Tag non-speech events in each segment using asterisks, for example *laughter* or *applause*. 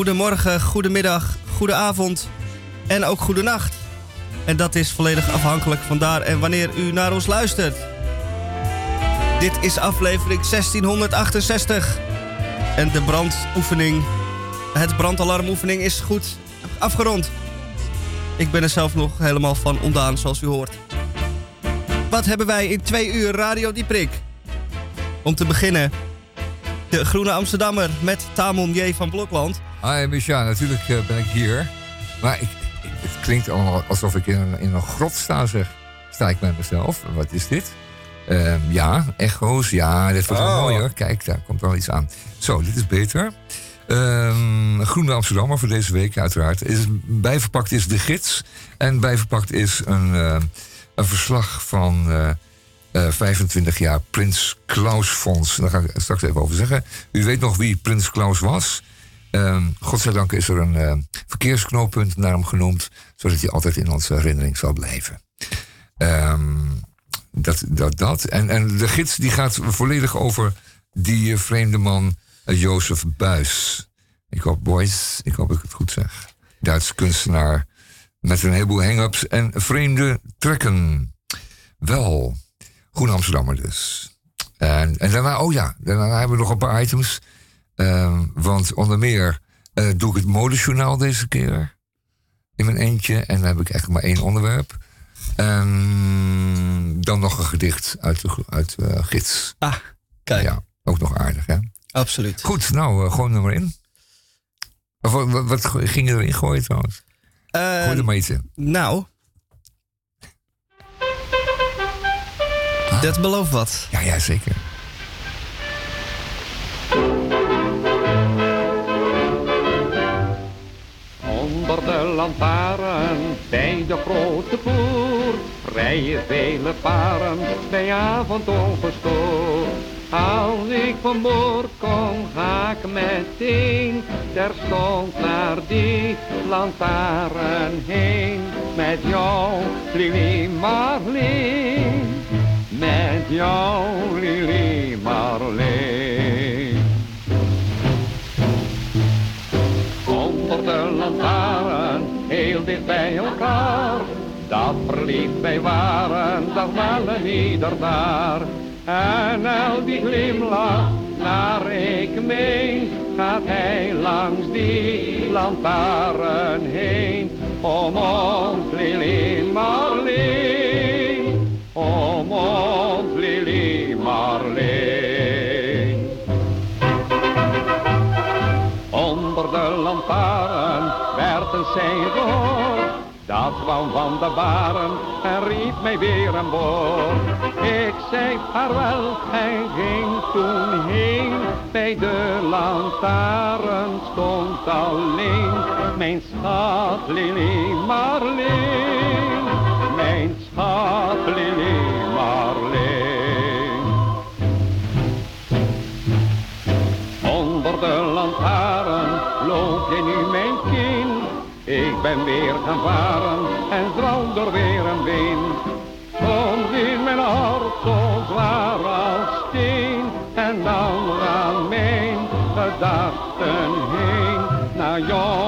Goedemorgen, goedemiddag, goedenavond en ook goedenacht. En dat is volledig afhankelijk van daar en wanneer u naar ons luistert. Dit is aflevering 1668. En de brandoefening, het brandalarmoefening is goed afgerond. Ik ben er zelf nog helemaal van ondaan, zoals u hoort. Wat hebben wij in twee uur Radio Dieprik? Om te beginnen, de Groene Amsterdammer met Tamon J. van Blokland. Hi Micha, natuurlijk eh, ben ik hier. Maar ik, ik- het klinkt allemaal alsof ik in een, in een grot sta, zeg. Sta ik bij mezelf. Wat is dit? Ehm, ja, echo's. Ja, dit wordt wel Oh. mooi hoor. Kijk, daar komt wel iets aan. Zo, dit is beter. Ehm Groene Amsterdammer voor deze week uiteraard. Is, bijverpakt is de gids. En bijverpakt is een, eh, een verslag van eh, eh, 25 jaar Prins Klaus Fonds. Daar ga ik straks even over zeggen. U weet nog wie Prins Klaus was. Ehm godzijdank is er een eh, verkeersknooppunt naar hem genoemd, zodat hij altijd in onze herinnering zal blijven. Ehm, dat, dat, dat. En, en de gids die gaat volledig over die eh, vreemde man, eh, Jozef Buis. Ik hoop, boys, ik hoop dat ik het goed zeg. Duitse kunstenaar met een heleboel hang-ups en vreemde trekken. Wel, Groen Amsterdammer dus. En, en daarna, oh ja, daarna hebben we nog een paar items. Ehm, want onder meer eh, doe ik het modejournaal deze keer. In mijn eentje. En dan heb ik eigenlijk maar één onderwerp. En dan nog een gedicht uit de uit, eh, gids. Ah, kijk. Ja, ook nog aardig, hè? Absoluut. Goed, nou, eh, gewoon er maar in. Of, wat, ging je erin gooien trouwens? Gooi er maar iets in. nou. Dat belooft wat. Ja, ja, zeker. De lantaarn bij de grote poort rijden vele paren bij avond ongestoord. Als ik van boord kom, ga ik meteen terstond naar die lantaarn heen. Met jou, Lili Marleen, met jou, Lili Marleen. Lantaarn, heel dicht bij elkaar. Dat verliefd wij waren, dat wel een ieder daar. En al die glimlach naar ik meen, gaat hij langs die lantaarn heen. Om ons Lili Marleen, om ons een sein gehoord. Dat kwam van de baren en riep mij weer aan boord. Ik zei vaarwel en ging toen heen. Bij de lantaarn stond alleen mijn schat Lili Marleen. Mijn schat Lili Marleen. Ben weer gaan varen en droom door weer een wind. Soms is mijn hart zo zwaar als steen. En dan gaan mijn gedachten heen. Naar jou,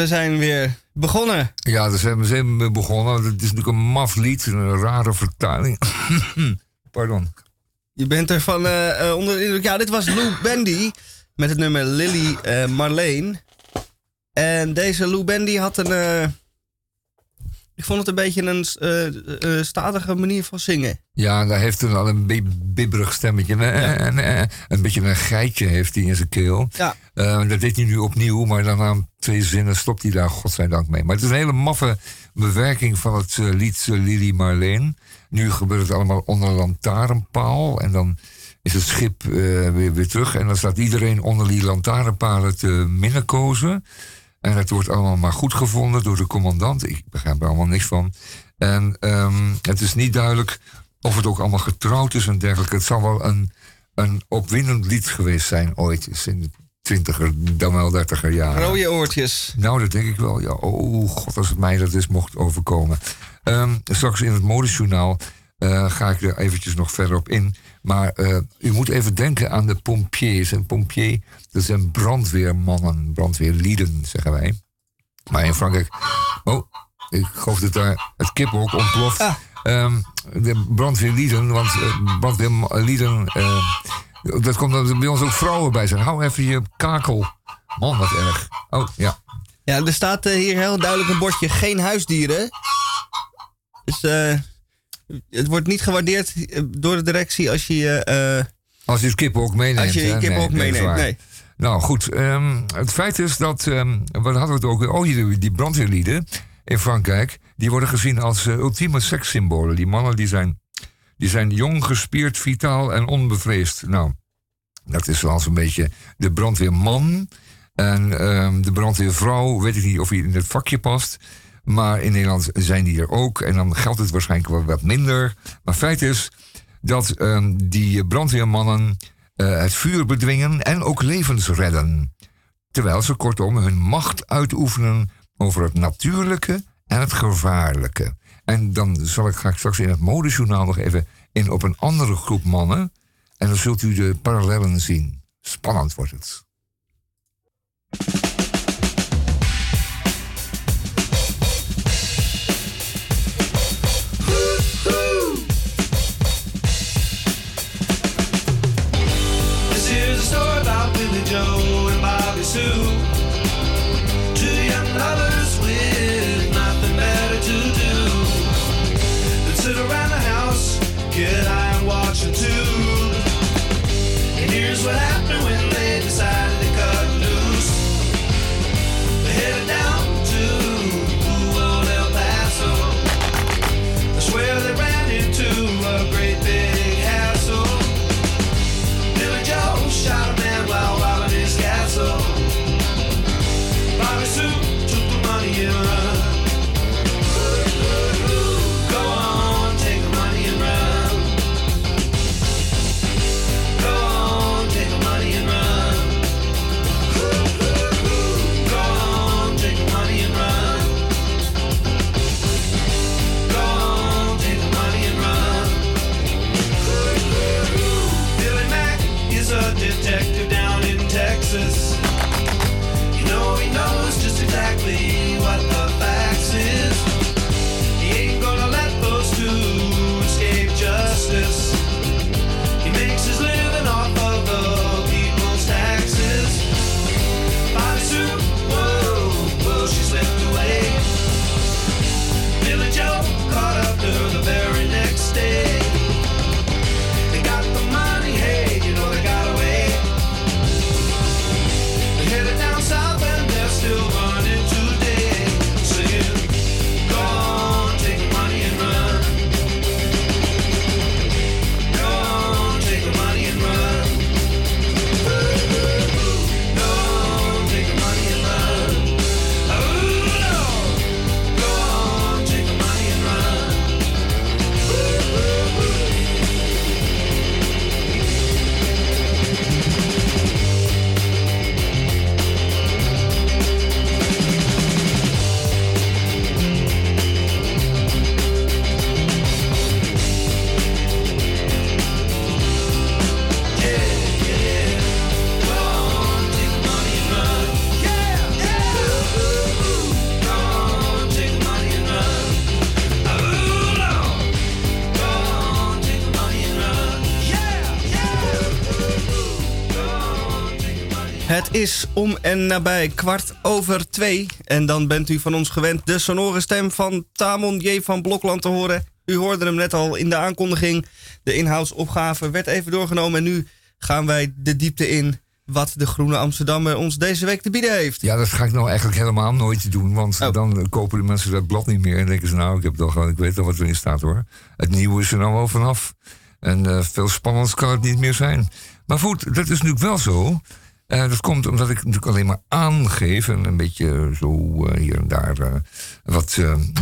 We zijn weer begonnen. Ja, daar zijn we zijn mee begonnen. Het is natuurlijk een maf lied, een rare vertaling. *laughs* Pardon. Je bent er van eh, onder de indruk. Ja, dit was Lou Bendy met het nummer Lily eh, Marleen. En deze Lou Bendy had een, Ik vond het een beetje een uh, uh, statige manier van zingen. Ja, daar heeft hij al een bibberig stemmetje. Een, beetje een geitje heeft hij in zijn keel. Ja. Uh, dat deed hij nu opnieuw, maar dan na twee zinnen stopt hij daar godzijdank mee. Maar het is een hele maffe bewerking van het lied Lily Marleen. Nu gebeurt het allemaal onder een lantaarnpaal. En dan is het schip weer, weer terug. En dan staat iedereen onder die lantaarnpalen te minnenkozen. En het wordt allemaal maar goed gevonden door de commandant. Ik begrijp er allemaal niks van. En um, het is niet duidelijk of het ook allemaal getrouwd is en dergelijke. Het zal wel een, een opwindend lied geweest zijn ooit. Is in de twintiger, dan wel dertiger jaren. Rode oortjes. Nou, dat denk ik wel. Ja, oh god, als het mij dat eens mocht overkomen. Um, straks in het modejournaal uh, ga ik er eventjes nog verder op in. Maar uh, u moet even denken aan de pompiers. En pompier, dat zijn brandweermannen, brandweerlieden, zeggen wij. Maar in Frankrijk... Oh, ik geloof dat daar het kiphok ontploft. Ah. Um, de brandweerlieden, want uh, brandweerlieden... Uh, dat komt dat er bij ons ook vrouwen bij zijn. Hou even je kakel. Man, wat erg. Oh, ja. Ja, er staat hier heel duidelijk een bordje geen huisdieren. Dus... eh het wordt niet gewaardeerd eh, door de directie als je... Uh, als je het kiphok meeneemt. Als je je kiphok nee, meeneemt, nee. Nou goed, um, het feit is dat... Um, wat hadden we het ook Oh, die, die brandweerlieden in Frankrijk... die worden gezien als uh, ultieme sekssymbolen. Die mannen die zijn, die zijn jong, gespierd, vitaal en onbevreesd. Nou, dat is zoals een beetje de brandweerman... En um, de brandweervrouw, weet ik niet of hij in het vakje past... Maar in Nederland zijn die er ook. En dan geldt het waarschijnlijk wat minder. Maar feit is dat uh, die brandweermannen uh, het vuur bedwingen en ook levens redden. Terwijl ze kortom hun macht uitoefenen over het natuurlijke en het gevaarlijke. En dan zal ik, ga ik straks in het modejournaal nog even in op een andere groep mannen. En dan zult u de parallellen zien. Spannend wordt het. Joe and Bobby Sue. Is om en nabij kwart over twee. En dan bent u van ons gewend de sonore stem van Tamon J. van Blokland te horen. U hoorde hem net al in de aankondiging. De inhoudsopgave werd even doorgenomen. En nu gaan wij de diepte in wat de Groene Amsterdammer ons deze week te bieden heeft. Ja, dat ga ik nou eigenlijk helemaal nooit doen. Want Oh. dan kopen de mensen dat blad niet meer. En denken ze, nou, ik, heb toch, ik weet al wat erin staat hoor. Het nieuwe is er nou wel vanaf. En eh, veel spannends kan het niet meer zijn. Maar goed, dat is natuurlijk wel zo. Eh, dat komt omdat ik natuurlijk alleen maar aangeef en een beetje zo eh, hier en daar eh, wat,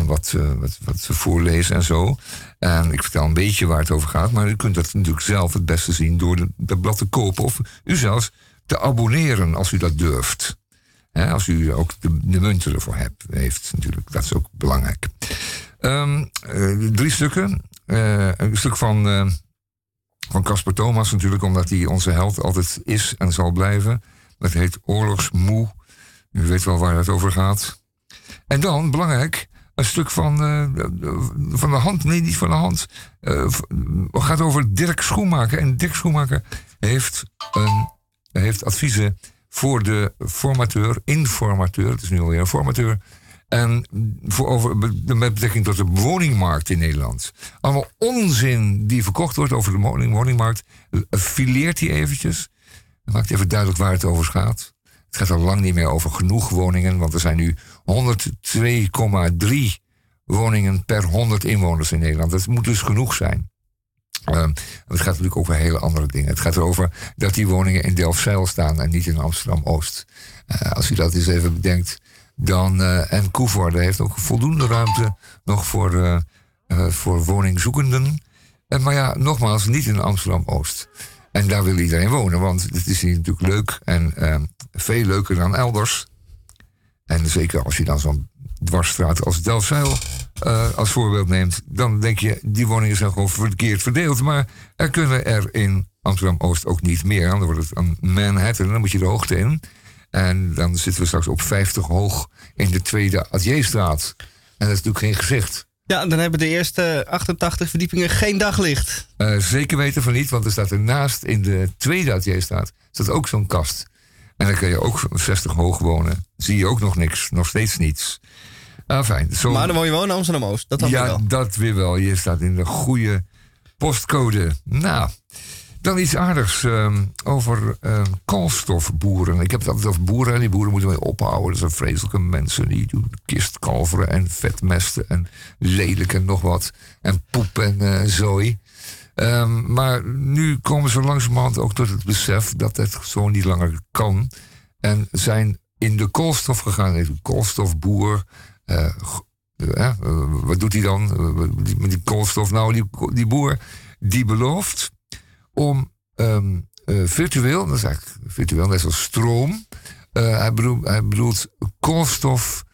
wat, wat, wat voorlees en zo. En ik vertel een beetje waar het over gaat, maar u kunt dat natuurlijk zelf het beste zien door dat blad te kopen of u zelfs te abonneren als u dat durft. Als u ook de, de munten ervoor hebt, heeft natuurlijk. Dat is ook belangrijk. Ehm, eh, drie stukken. Een stuk van van Casper Thomas natuurlijk, omdat hij onze held altijd is en zal blijven. Dat heet Oorlogsmoe. U weet wel waar het over gaat. En dan, belangrijk, een stuk van, eh, van de hand. Nee, niet van de hand. Het gaat over Dirk Schoenmaker. En Dirk Schoenmaker heeft, een, heeft adviezen voor de formateur, informateur. Het is nu alweer een formateur. En voor over, met betrekking tot de woningmarkt in Nederland. Allemaal onzin die verkocht wordt over de woning, woningmarkt. Fileert hij eventjes. En maakt even duidelijk waar het over gaat. Het gaat al lang niet meer over genoeg woningen. Want er zijn nu 102,3 woningen per 100 inwoners in Nederland. Dat moet dus genoeg zijn. Ehm, het gaat natuurlijk over hele andere dingen. Het gaat erover dat die woningen in Delfzijl staan en niet in Amsterdam-Oost. Eh, als u dat eens even bedenkt, dan... eh, en Koevoorde heeft ook voldoende ruimte nog voor, eh, eh, voor woningzoekenden. Eh, maar ja, nogmaals, niet in Amsterdam-Oost. En daar wil iedereen wonen, want het is hier natuurlijk leuk en eh, veel leuker dan elders. En zeker als je dan zo'n dwarsstraat als Delfzijl als voorbeeld neemt, dan denk je, die woningen zijn gewoon verkeerd verdeeld. Maar er kunnen er in Amsterdam-Oost ook niet meer. Dan wordt het een Manhattan, dan moet je de hoogte in. En dan zitten we straks op 50 hoog in de tweede Atelierstraat. En dat is natuurlijk geen gezicht. Ja, dan hebben de eerste 88 verdiepingen geen daglicht. Eh, zeker weten van niet, want er staat ernaast in de tweede Atelierstraat staat ook zo'n kast. En dan kun je ook 60 hoog wonen. Zie je ook nog niks, nog steeds niets. Ah, fijn. Zo, Maar dan woon je wel in Amsterdam-Oost. Dat ja, wel. dat weer wel. Je staat in de goede postcode. Nou, dan iets aardigs ehm, over ehm, koolstofboeren. Ik heb het altijd over boeren en die boeren moeten mee ophouden. Dat zijn vreselijke mensen die doen kistkalveren en vetmesten en lelijk en nog wat. En poep en eh, zooi. Ehm, maar nu komen ze langzamerhand ook tot het besef dat het zo niet langer kan. En zijn in de koolstof gegaan. Een koolstofboer. eh, eh, wat doet hij dan die koolstof? Nou, die, die boer die belooft om ehm, eh, virtueel, dat is eigenlijk virtueel, net zoals stroom. eh, hij, bedoelt, hij bedoelt koolstof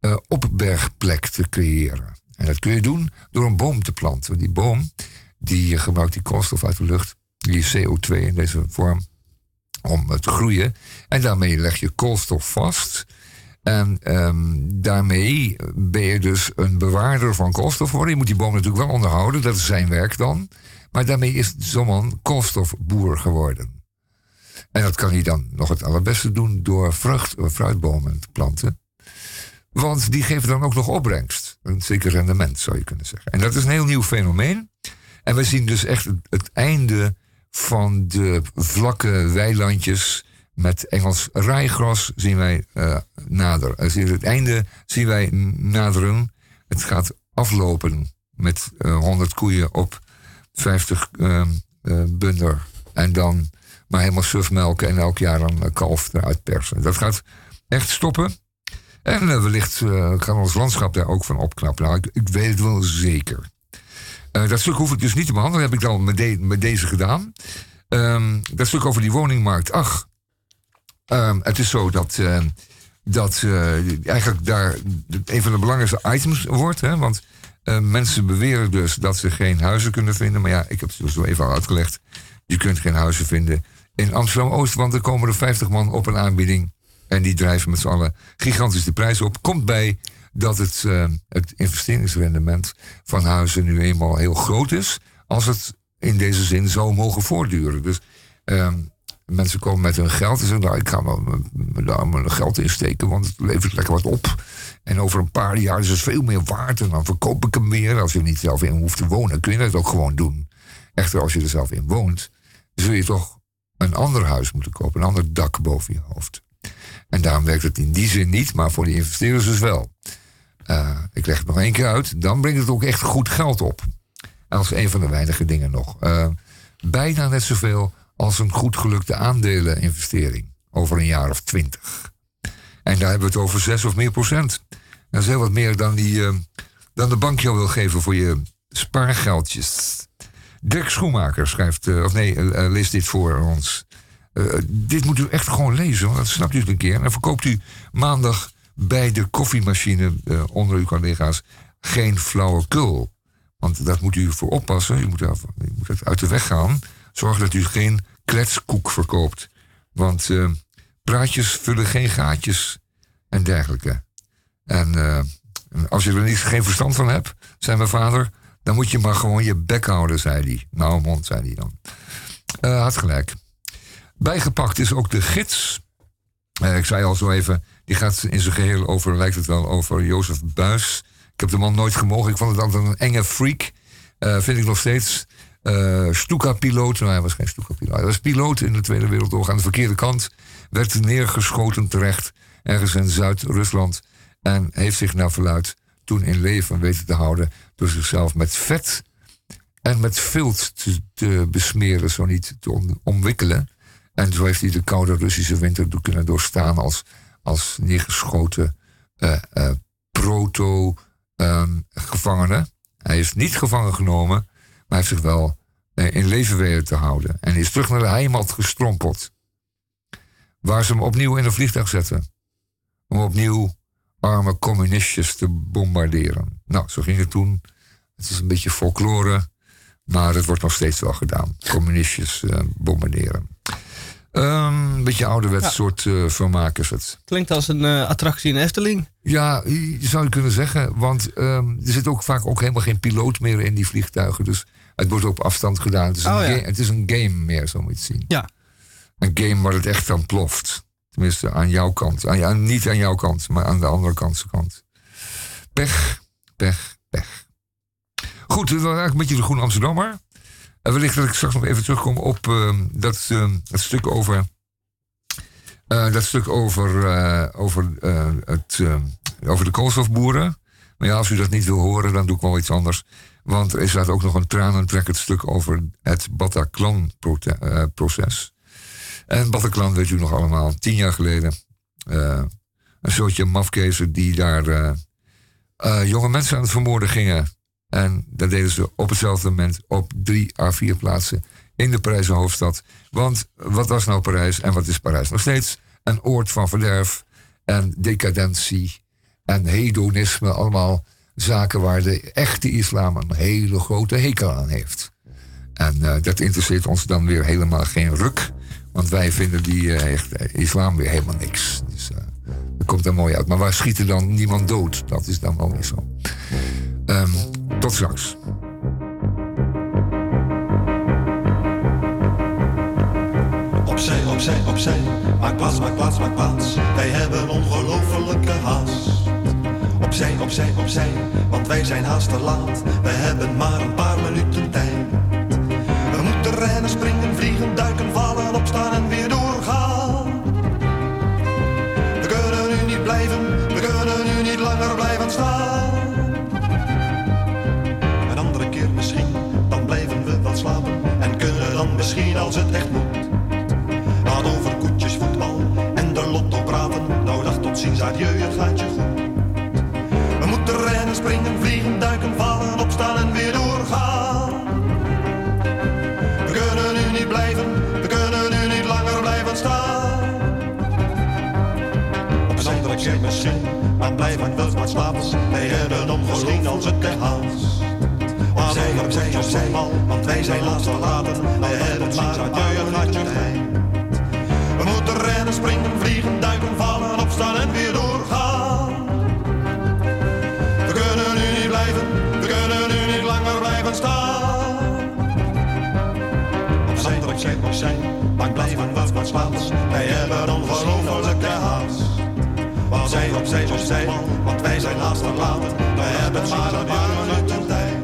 eh, opbergplek te creëren. En dat kun je doen door een boom te planten. Die boom die gebruikt die koolstof uit de lucht, die CO2 in deze vorm, om te groeien. En daarmee leg je koolstof vast. En ehm, daarmee ben je dus een bewaarder van koolstof geworden. Je moet die boom natuurlijk wel onderhouden, dat is zijn werk dan. Maar daarmee is zo'n man koolstofboer geworden. En dat kan hij dan nog het allerbeste doen door vrucht, fruitbomen te planten. Want die geven dan ook nog opbrengst. Een zeker rendement, zou je kunnen zeggen. En dat is een heel nieuw fenomeen. En we zien dus echt het, einde van de vlakke weilandjes met Engels rijgras zien wij nader. Eh, we Het einde zien wij naderen. Het gaat aflopen met eh 100 koeien op 50 ehm, eh, bunder. En dan maar helemaal suf melken en elk jaar een eh, kalf eruit persen. Dat gaat echt stoppen. En eh, wellicht eh, kan ons landschap daar ook van opknappen. Nou, ik, ik weet het wel zeker. Dat stuk hoef ik dus niet te behandelen. heb ik dan met, met deze gedaan. Ehm, dat stuk over die woningmarkt. Ach, ehm, het is zo dat, dat eigenlijk daar een van de belangrijkste items wordt. Hè, want eh, mensen beweren dus dat ze geen huizen kunnen vinden. Maar ja, ik heb het zo even al uitgelegd. Je kunt geen huizen vinden in Amsterdam-Oost. Want er komen er 50 man op een aanbieding. En die drijven met z'n allen gigantisch de prijs op. Komt bij dat het, eh, het investeringsrendement van huizen nu eenmaal heel groot is. Als het in deze zin zou mogen voortduren. Dus ehm, Mensen komen met hun geld en zeggen, nou, ik ga daar mijn geld insteken, want het levert lekker wat op. En over een paar jaar is het veel meer waard en dan verkoop ik hem meer. Als je er niet zelf in hoeft te wonen, kun je dat ook gewoon doen. Echter, als je er zelf in woont, zul je toch een ander huis moeten kopen, een ander dak boven je hoofd. En daarom werkt het in die zin niet, maar voor die investeerders dus wel. Uh, ik leg het nog één keer uit, dan brengt het ook echt goed geld op. Als een van de weinige dingen nog. Uh, bijna net zoveel als een goed gelukte aandeleninvestering over een jaar of twintig. En daar hebben we het over zes of meer procent. Dat is heel wat meer dan, die, uh, dan de bank jou wil geven voor je spaargeldjes. Dirk Schoenmaker schrijft, uh, of nee, uh, leest dit voor ons. dit moet u echt gewoon lezen, want dat snapt u een keer. En dan verkoopt u maandag bij de koffiemachine onder uw collega's geen flauwekul. Want daar moet u voor oppassen. U moet, er, u moet uit de weg gaan. Zorg dat u geen kletskoek verkoopt. Want praatjes vullen geen gaatjes en dergelijke. En uh, als je er niet, geen verstand van hebt, zei mijn vader, dan moet je maar gewoon je bek houden, zei hij. Nou, mond, zei hij dan. Uh, had gelijk. Bijgepakt is ook de gids. ik zei al zo even, die gaat in zijn geheel over, lijkt het wel, over Jozef Buis. Ik heb de man nooit gemogen. Ik vond het altijd een enge freak. Vind ik nog steeds. Uh, Stuka-piloot. Nou, hij was geen Stuka-piloot. Hij was piloot in de Tweede Wereldoorlog. Aan de verkeerde kant werd neergeschoten terecht. Ergens in Zuid-Rusland. En heeft zich naar verluid toen in leven weten te houden. Door zichzelf met vet en met vilt te, besmeren. Zo niet te omwikkelen. En zo heeft hij de koude Russische winter kunnen doorstaan als, als neergeschoten uh, uh, proto um, gevangenen. Hij is niet gevangen genomen, maar heeft zich wel uh, in leven weten te houden. En is terug naar de heimat gestrompeld. Waar ze hem opnieuw in een vliegtuig zetten. Om opnieuw arme communistjes te bombarderen. Nou, zo ging het toen. Het is een beetje folklore, maar het wordt nog steeds wel gedaan. Communistjes uh, bombarderen. Um, een beetje ouderwets ja. soort uh, vermaak is het. Klinkt als een uh, attractie in Efteling. Ja, zou je kunnen zeggen. Want um, er zit ook vaak ook helemaal geen piloot meer in die vliegtuigen. Dus het wordt op afstand gedaan. Het is, oh, een, ja. het is een game meer, zo moet je het zien. Ja. Een game waar het echt aan ploft. Tenminste, aan jouw kant. Niet aan jouw kant, maar aan de andere kant. kant. Pech, pech, pech. Goed, was eigenlijk een beetje de Groene Amsterdammer. En wellicht dat ik straks nog even terugkom op uh, dat, uh, stuk over. Dat stuk over, over, het, over de koolstofboeren. Maar ja, als u dat niet wil horen, dan doe ik wel iets anders. Want er staat ook nog een tranentrekkend stuk over het Bataclan-proces. En Bataclan, weet u nog allemaal, tien jaar geleden. een soortje mafkezen die daar jonge mensen aan het vermoorden gingen. En dat deden ze op hetzelfde moment op drie à vier plaatsen in de Parijse hoofdstad. Want wat was nou Parijs en wat is Parijs? Nog steeds een oord van verderf en decadentie en hedonisme. Allemaal zaken waar de echte islam een hele grote hekel aan heeft. En dat interesseert ons dan weer helemaal geen ruk. Want wij vinden die uh, echt, uh, islam weer helemaal niks. Dus dat komt er mooi uit. Maar waar schiet er dan niemand dood? Dat is dan wel niet zo. Um, tot straks. Opzij, opzij, opzij. Maak plaats, maak plaats, maak plaats. Wij hebben ongelofelijke haast. Opzij, opzij, opzij. Want wij zijn haast te laat. We hebben maar een paar minuten tijd. We moeten rennen, springen, vliegen, duiken, vallen, opstaan en weer doorgaan. We kunnen nu niet blijven. We kunnen nu niet langer blijven staan. slapen en kunnen dan misschien als het echt moet. Laat over koetjes, voetbal en de lotto praten. Nou dag tot ziens, adieu, het gaat je goed. We moeten rennen, springen, vliegen, duiken, vallen, opstaan en weer doorgaan. Op andere keer misschien, maar blijven wel maar slapen. Wij hebben om misschien als het haast opzij, opzij, opzij, want wij zijn laatst verlaten. Wij hebben maar uit je gaatje We moeten rennen, springen, vliegen, duiken, vallen, opstaan en weer doorgaan. We kunnen nu niet blijven, we kunnen nu niet langer blijven staan. Opzij, opzij, opzij, maar blijven wat wat opzij, opzij, want wij zijn haast verlaten. We hebben maar een paar minuten tijd.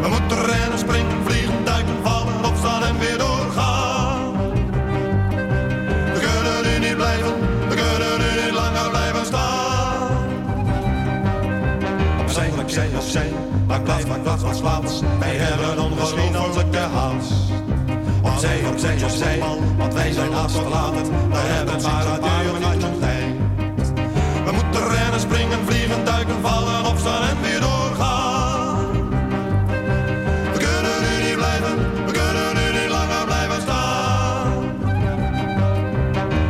We moeten rennen, springen, vliegen, duiken, vallen, opstaan en weer doorgaan. We kunnen nu niet blijven, we kunnen nu niet langer blijven staan. Opzij, opzij, opzij, maak plaats, maak plaats, maak plaats. Wij hebben ongelofelijke haast. Opzij, opzij, opzij, want wij zijn haast verlaten. We hebben maar een paar minuten springen, vliegen, duiken, vallen, opstaan en weer doorgaan. We kunnen nu niet blijven, we kunnen nu niet langer blijven staan.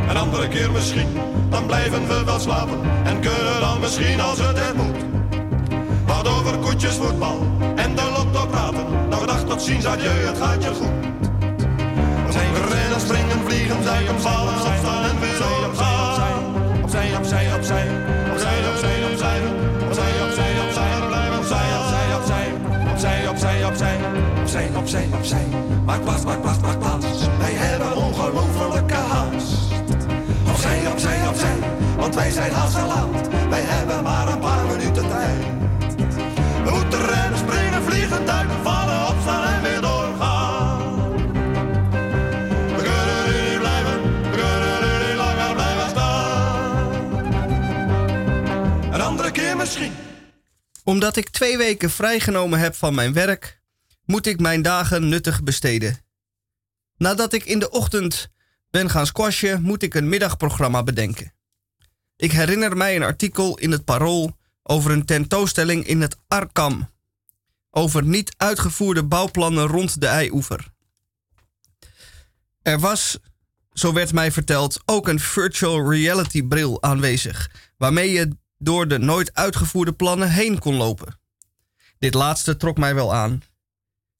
Een andere keer misschien, dan blijven we wel slapen. En kunnen dan misschien als het er moet. Wat over koetjes, voetbal en de lotto praten. Nou dag tot ziens, adieu, het gaat je goed. We rennen, springen, vliegen, duiken, vallen, opstaan en weer doorgaan. Opzij, opzij. Maak plaats, maak plaats, maak plaats. Wij hebben ongelofelijke haast. Opzij, opzij, opzij, want wij zijn haast laat. Wij hebben maar een paar minuten tijd. We moeten rennen, springen, vliegen, duiken, vallen, opstaan en weer doorgaan. We kunnen nu blijven, we kunnen nu langer blijven staan. Een andere keer misschien. Omdat ik twee weken vrijgenomen heb van mijn werk, moet ik mijn dagen nuttig besteden. Nadat ik in de ochtend ben gaan squashen, moet ik een middagprogramma bedenken. Ik herinner mij een artikel in het Parool over een tentoonstelling in het Arkam. Over niet uitgevoerde bouwplannen rond de Eioever. Er was, zo werd mij verteld, ook een virtual reality bril aanwezig, waarmee je door de nooit uitgevoerde plannen heen kon lopen. Dit laatste trok mij wel aan.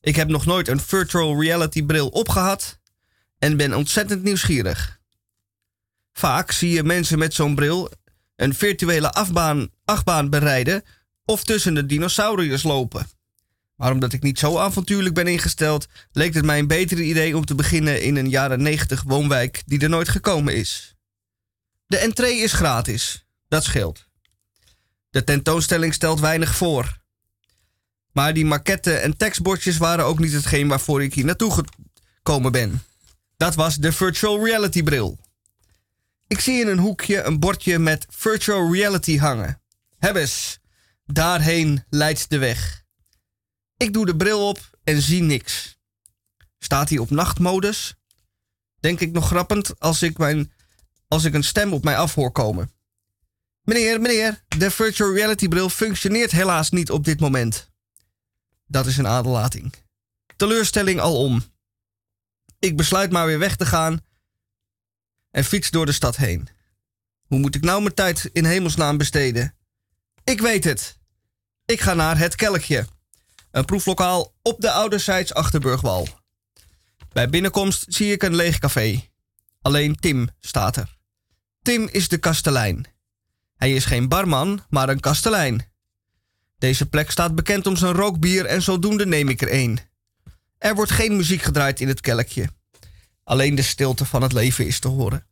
Ik heb nog nooit een virtual reality bril opgehad en ben ontzettend nieuwsgierig. Vaak zie je mensen met zo'n bril een virtuele afbaan, achtbaan bereiden of tussen de dinosauriërs lopen. Maar omdat ik niet zo avontuurlijk ben ingesteld, leek het mij een beter idee om te beginnen in een jaren 90 woonwijk die er nooit gekomen is. De entree is gratis, dat scheelt. De tentoonstelling stelt weinig voor. Maar die maquetten en tekstbordjes waren ook niet hetgeen waarvoor ik hier naartoe gekomen ben. Dat was de virtual reality bril. Ik zie in een hoekje een bordje met virtual reality hangen. Hebbes, daarheen leidt de weg. Ik doe de bril op en zie niks. Staat hij op nachtmodus? Denk ik nog grappend als ik, mijn, als ik een stem op mij af hoor komen. Meneer, meneer, de virtual reality bril functioneert helaas niet op dit moment. Dat is een aderlating. Teleurstelling al om. Ik besluit maar weer weg te gaan en fiets door de stad heen. Hoe moet ik nou mijn tijd in hemelsnaam besteden? Ik weet het. Ik ga naar het Kelkje. Een proeflokaal op de ouderzijds Achterburgwal. Bij binnenkomst zie ik een leeg café. Alleen Tim staat er. Tim is de kastelein. Hij is geen barman, maar een kastelein. Deze plek staat bekend om zijn rookbier en zodoende neem ik er één. Er wordt geen muziek gedraaid in het kelkje. Alleen de stilte van het leven is te horen.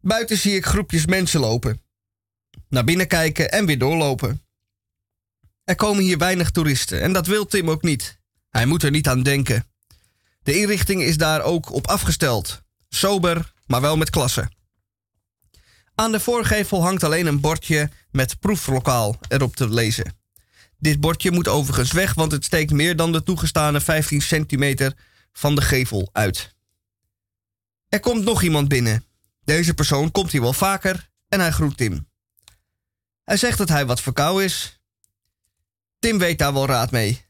Buiten zie ik groepjes mensen lopen. Naar binnen kijken en weer doorlopen. Er komen hier weinig toeristen en dat wil Tim ook niet. Hij moet er niet aan denken. De inrichting is daar ook op afgesteld. Sober, maar wel met klasse. Aan de voorgevel hangt alleen een bordje met proeflokaal erop te lezen. Dit bordje moet overigens weg, want het steekt meer dan de toegestane 15 centimeter van de gevel uit. Er komt nog iemand binnen. Deze persoon komt hier wel vaker en hij groet Tim. Hij zegt dat hij wat verkouden is. Tim weet daar wel raad mee.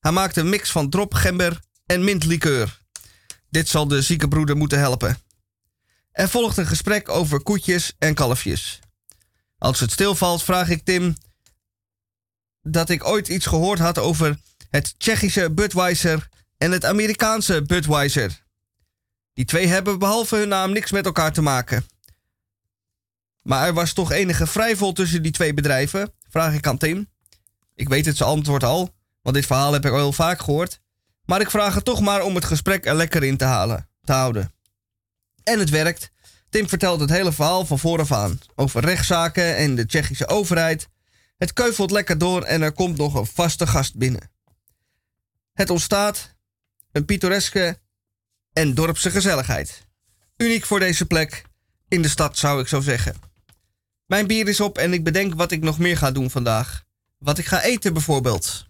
Hij maakt een mix van drop, gember en mintlikeur. Dit zal de zieke broeder moeten helpen. Er volgt een gesprek over koetjes en kalfjes. Als het stilvalt, vraag ik Tim dat ik ooit iets gehoord had over het Tsjechische Budweiser en het Amerikaanse Budweiser. Die twee hebben behalve hun naam niks met elkaar te maken. Maar er was toch enige vrijvol tussen die twee bedrijven? Vraag ik aan Tim. Ik weet het zijn antwoord al, want dit verhaal heb ik al heel vaak gehoord. Maar ik vraag het toch maar om het gesprek er lekker in te, halen, te houden. En het werkt. Tim vertelt het hele verhaal van vooraf aan. Over rechtszaken en de Tsjechische overheid. Het keuvelt lekker door en er komt nog een vaste gast binnen. Het ontstaat een pittoreske en dorpse gezelligheid. Uniek voor deze plek. In de stad zou ik zo zeggen. Mijn bier is op en ik bedenk wat ik nog meer ga doen vandaag. Wat ik ga eten bijvoorbeeld.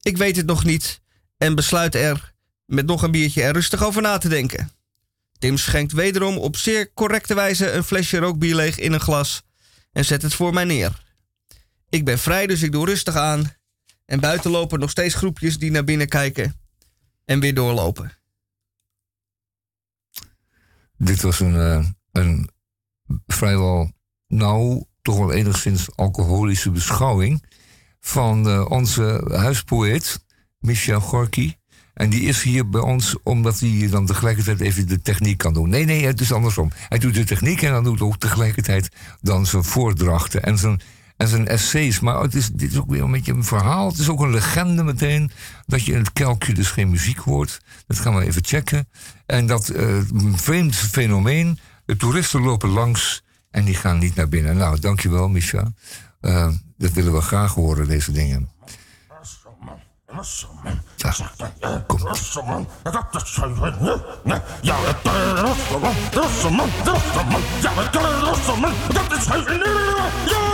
Ik weet het nog niet en besluit er met nog een biertje er rustig over na te denken. Tim schenkt wederom op zeer correcte wijze een flesje rookbier leeg in een glas en zet het voor mij neer. Ik ben vrij, dus ik doe rustig aan. En buiten lopen nog steeds groepjes die naar binnen kijken en weer doorlopen. Dit was een, eh, een vrijwel, nou, toch wel enigszins alcoholische beschouwing van eh, onze huispoëet Michel Gorky. En die is hier bij ons omdat hij dan tegelijkertijd even de techniek kan doen. Nee, nee, het is andersom. Hij doet de techniek en dan doet ook tegelijkertijd dan zijn voordrachten en zijn, en zijn essays. Maar het is, dit is ook weer een beetje een verhaal. Het is ook een legende meteen dat je in het kelkje dus geen muziek hoort. Dat gaan we even checken. En dat uh, vreemd fenomeen, de toeristen lopen langs en die gaan niet naar binnen. Nou, dankjewel, Micha. Uh, dat willen we graag horen, deze dingen. Ja, kom.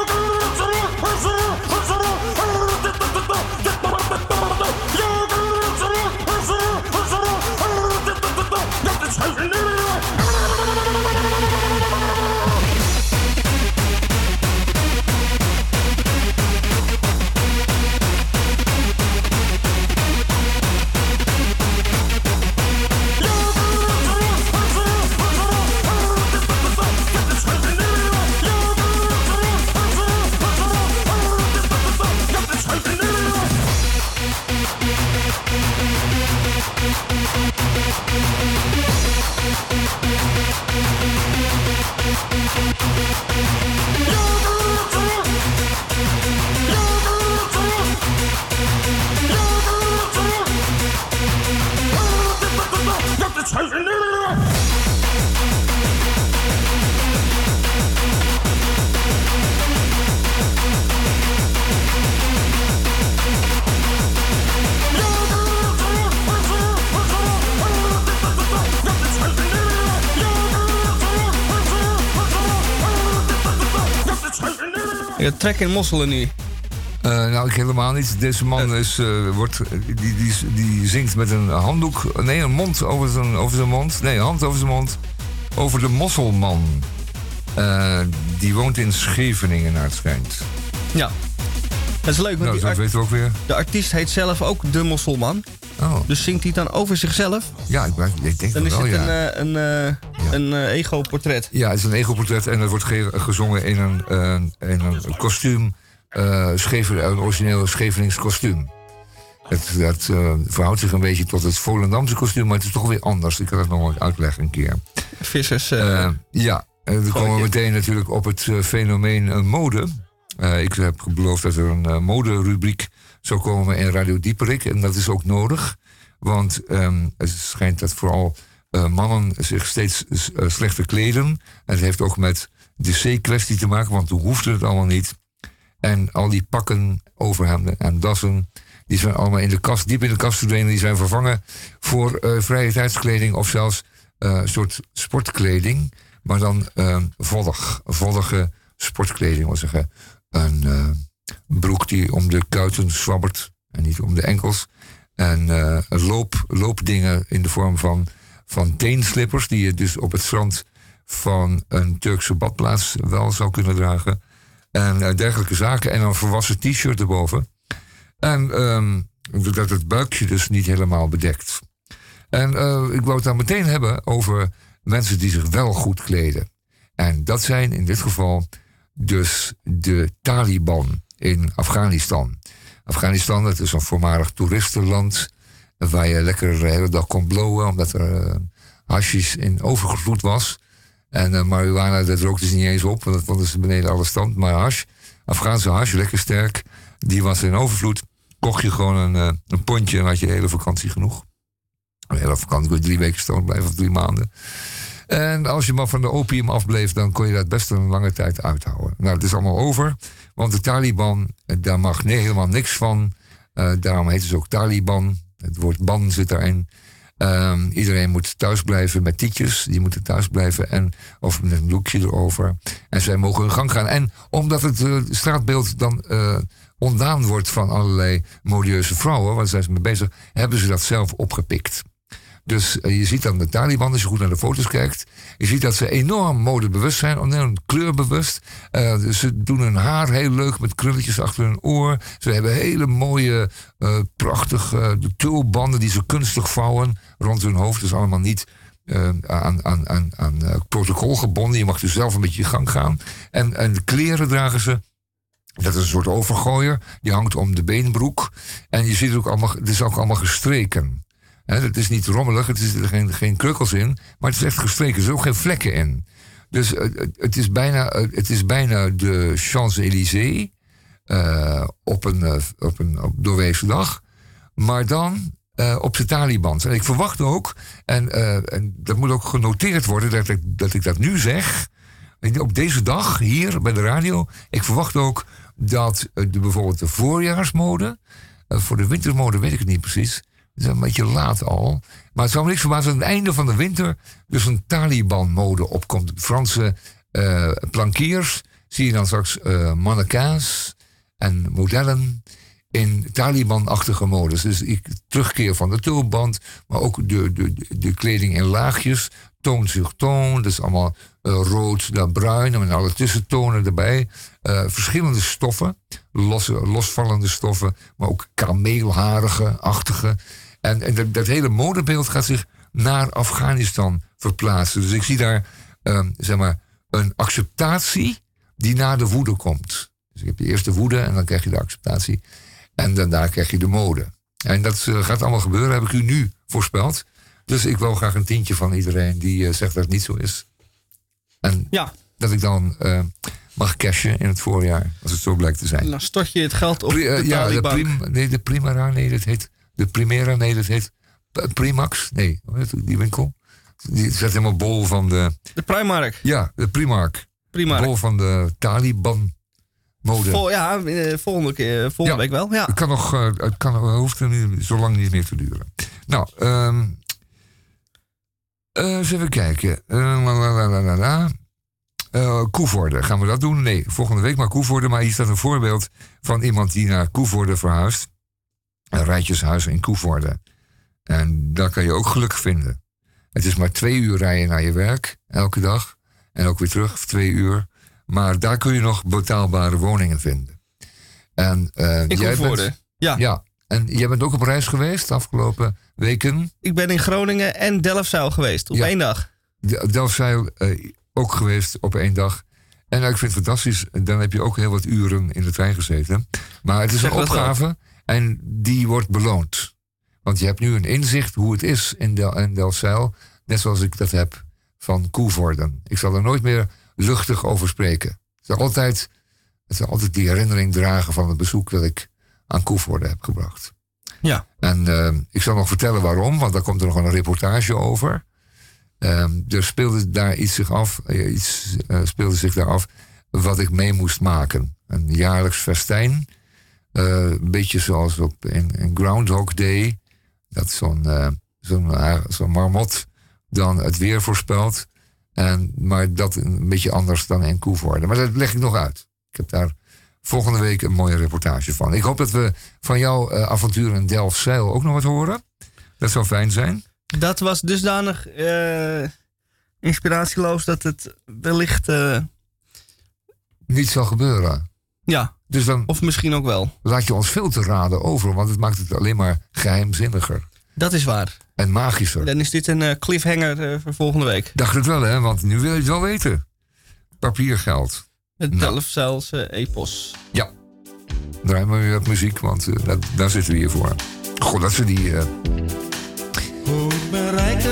Je trek in mosselen nu. Uh, nou, ik helemaal niet. Deze man is, uh, wordt, die, die, die zingt met een handdoek. Nee, een mond over zijn, over zijn mond. Nee, een hand over zijn mond. Over de mosselman. Uh, die woont in Scheveningen, naar het schijnt. Ja. Dat is leuk, want nou, dat weten we ook weer. de artiest heet zelf ook De Mosselman. Oh. Dus zingt hij dan over zichzelf? Ja, ik, ik denk Dan dat is wel, het ja. een, uh, een, een uh, ego-portret. Ja, het is een ego-portret en dat wordt ge gezongen in een, in een kostuum. Schever, een origineel Schevelings kostuum. Het, dat verhoudt zich een beetje tot het Volendamse kostuum, maar het is toch weer anders. Ik kan het nog wel uitleggen een keer. Vissers. ja, en dan komen we meteen natuurlijk op het fenomeen mode. ik heb beloofd dat er een mode-rubriek zou komen in Radio Dieperik. En dat is ook nodig. Want um, het schijnt dat vooral mannen zich steeds slechter kleden. En het heeft ook met de C-kwestie te maken, want toen hoefde het allemaal niet. En al die pakken, overhemden en dassen, die zijn allemaal in de kast, diep in de kast verdwenen. Die zijn vervangen voor uh, vrije tijdskleding of zelfs een soort sportkleding. Maar dan voddig, voddige sportkleding, wil zeggen. Een broek die om de kuiten zwabbert en niet om de enkels. En uh, loop, loopdingen in de vorm van, van teenslippers, die je dus op het strand van een Turkse badplaats wel zou kunnen dragen. En uh, dergelijke zaken. En een volwassen t-shirt erboven. En um, dat het buikje dus niet helemaal bedekt. En uh, ik wou het dan meteen hebben over mensen die zich wel goed kleden. En dat zijn in dit geval dus de Taliban in Afghanistan. Afghanistan, dat is een voormalig toeristenland. Waar je lekker de hele dag kon blowen, omdat er uh, in overgevloed was. En uh, marihuana, dat rookte ze niet eens op, want dat vonden ze beneden alle stand. Maar hash, Afghaanse hash, lekker sterk, die was in overvloed. Kocht je gewoon een, uh, een pondje en had je hele vakantie genoeg. Een hele vakantie, drie weken staan blijven of drie maanden. En als je maar van de opium afbleef, dan kon je dat best een lange tijd uithouden. Nou, het is allemaal over. Want de Taliban, eh, daar mag helemaal niks van. Daarom heet het ook Taliban. Het woord ban zit daarin. Um, iedereen moet thuis blijven met tietjes. Die moeten thuis blijven. En, of met een doekje erover. En zij mogen hun gang gaan. En omdat het uh, straatbeeld dan uh, ontdaan wordt van allerlei modieuze vrouwen, waar zijn ze mee bezig, hebben ze dat zelf opgepikt. Dus uh, je ziet dan de Taliban, als je goed naar de foto's kijkt, je ziet dat ze enorm modebewust zijn, enorm kleurbewust. Uh, ze doen hun haar heel leuk met krulletjes achter hun oor. Ze hebben hele mooie, uh, prachtige tulbanden die ze kunstig vouwen rond hun hoofd. Dus allemaal niet aan, aan, aan, aan protocol gebonden. Je mag dus zelf een beetje je gang gaan. En, en kleren dragen ze dat is een soort overgooier. Die hangt om de beenbroek. En je ziet ook allemaal, het is ook allemaal gestreken. Het is niet rommelig, het is er geen, geen krukkels in. Maar het is echt gestreken, er zijn ook geen vlekken in. Dus uh, het, is bijna, uh, het is bijna de Champs-Élysées. Uh, op een, op een op dag. Maar dan op de Taliban. En ik verwacht ook, en, en dat moet ook genoteerd worden dat ik dat, ik dat nu zeg. Op deze dag, hier bij de radio. Ik verwacht ook dat de, bijvoorbeeld de voorjaarsmode. voor de wintermode weet ik het niet precies. Is een beetje laat al. Maar het zou me niks verbazen aan het einde van de winter. dus een Taliban-mode opkomt. Franse uh, plankiers zie je dan straks uh, mannequins en modellen in Taliban-achtige modus. Dus ik terugkeer van de tulband, maar ook de, de, de kleding in laagjes. Toon zich toon, is allemaal uh, rood naar bruin en alle tussentonen erbij. Uh, verschillende stoffen, losse, losvallende stoffen, maar ook kameelharige, achtige. En, en dat, dat, hele modebeeld gaat zich naar Afghanistan verplaatsen. Dus ik zie daar, um, zeg maar, een acceptatie die na de woede komt. Dus ik heb de eerste woede en dan krijg je de acceptatie. En daarna krijg je de mode. En dat uh, gaat allemaal gebeuren, heb ik u nu voorspeld. Dus ik wil graag een tientje van iedereen die uh, zegt dat het niet zo is. En ja. dat ik dan uh, mag cashen in het voorjaar, als het zo blijkt te zijn. Dan stort je het geld op de Ja, de, prim, nee, de Primera, nee, dat heet... De Primera, nee, dat heet Primax. Nee, die winkel. Die zet helemaal bol van de... De Primark. Ja, de Primark. Primark. Bol van de Taliban. Mode. Vol, ja, volgende, keer, volgende ja, week wel. Ja. Het, kan nog, uh, het kan, hoeft er niet, zo lang niet meer te duren. Nou, um, uh, eens even kijken. Uh, la, la, la, la uh, Koevoorde, gaan we dat doen? Nee, volgende week maar Koevoorde. Maar hier staat een voorbeeld van iemand die naar Koevoorde verhuist. Een rijtjeshuis in Koevoorde. En daar kan je ook geluk vinden. Het is maar twee uur rijden naar je werk, elke dag. En ook weer terug, twee uur. Maar daar kun je nog betaalbare woningen vinden. En, uh, in jij Koevoorde? bent, ja. ja. En jij bent ook op reis geweest de afgelopen weken? Ik ben in Groningen en Delfzijl geweest op Ja. één dag. De- Delfzijl eh, ook geweest op één dag. En nou, ik vind het fantastisch. Dan heb je ook heel wat uren in de trein gezeten. Maar het is Zeg een opgave en die wordt beloond. Want je hebt nu een inzicht hoe het is in, Del in Delfzijl. Net zoals ik dat heb van Koevoorden. Ik zal er nooit meer luchtig over spreken. Het zal altijd, het zal altijd die herinnering dragen van het bezoek dat ik aan Koevoorden heb gebracht. Ja. En eh, ik zal nog vertellen waarom, want daar komt er nog een reportage over. Ehm, er speelde daar iets zich af, eh, iets eh, speelde zich daar af wat ik mee moest maken. Een jaarlijks festijn. Eh, een beetje zoals op in, in Groundhog Day. Dat zo'n eh, zo'n eh, zo'n marmot dan het weer voorspelt. En, maar dat een beetje anders dan in Koevoorde. Maar dat leg ik nog uit. Ik heb daar volgende week een mooie reportage van. Ik hoop dat we van jouw eh, avontuur in Delfzijl ook nog wat horen. Dat zou fijn zijn. Dat was dusdanig inspiratieloos dat het wellicht... eh, Niet zal gebeuren. ja, Dus dan of misschien ook wel. laat je ons veel te raden over, want het maakt het alleen maar geheimzinniger Dat is waar. en magischer. Dan is dit een eh, cliffhanger eh, voor volgende week. Dacht het wel, hè? Want nu wil je het wel weten. Papiergeld. Het Nou. Epos. Ja. Draai maar weer wat muziek, want eh, dat, daar zitten we hier voor. God, dat ze die,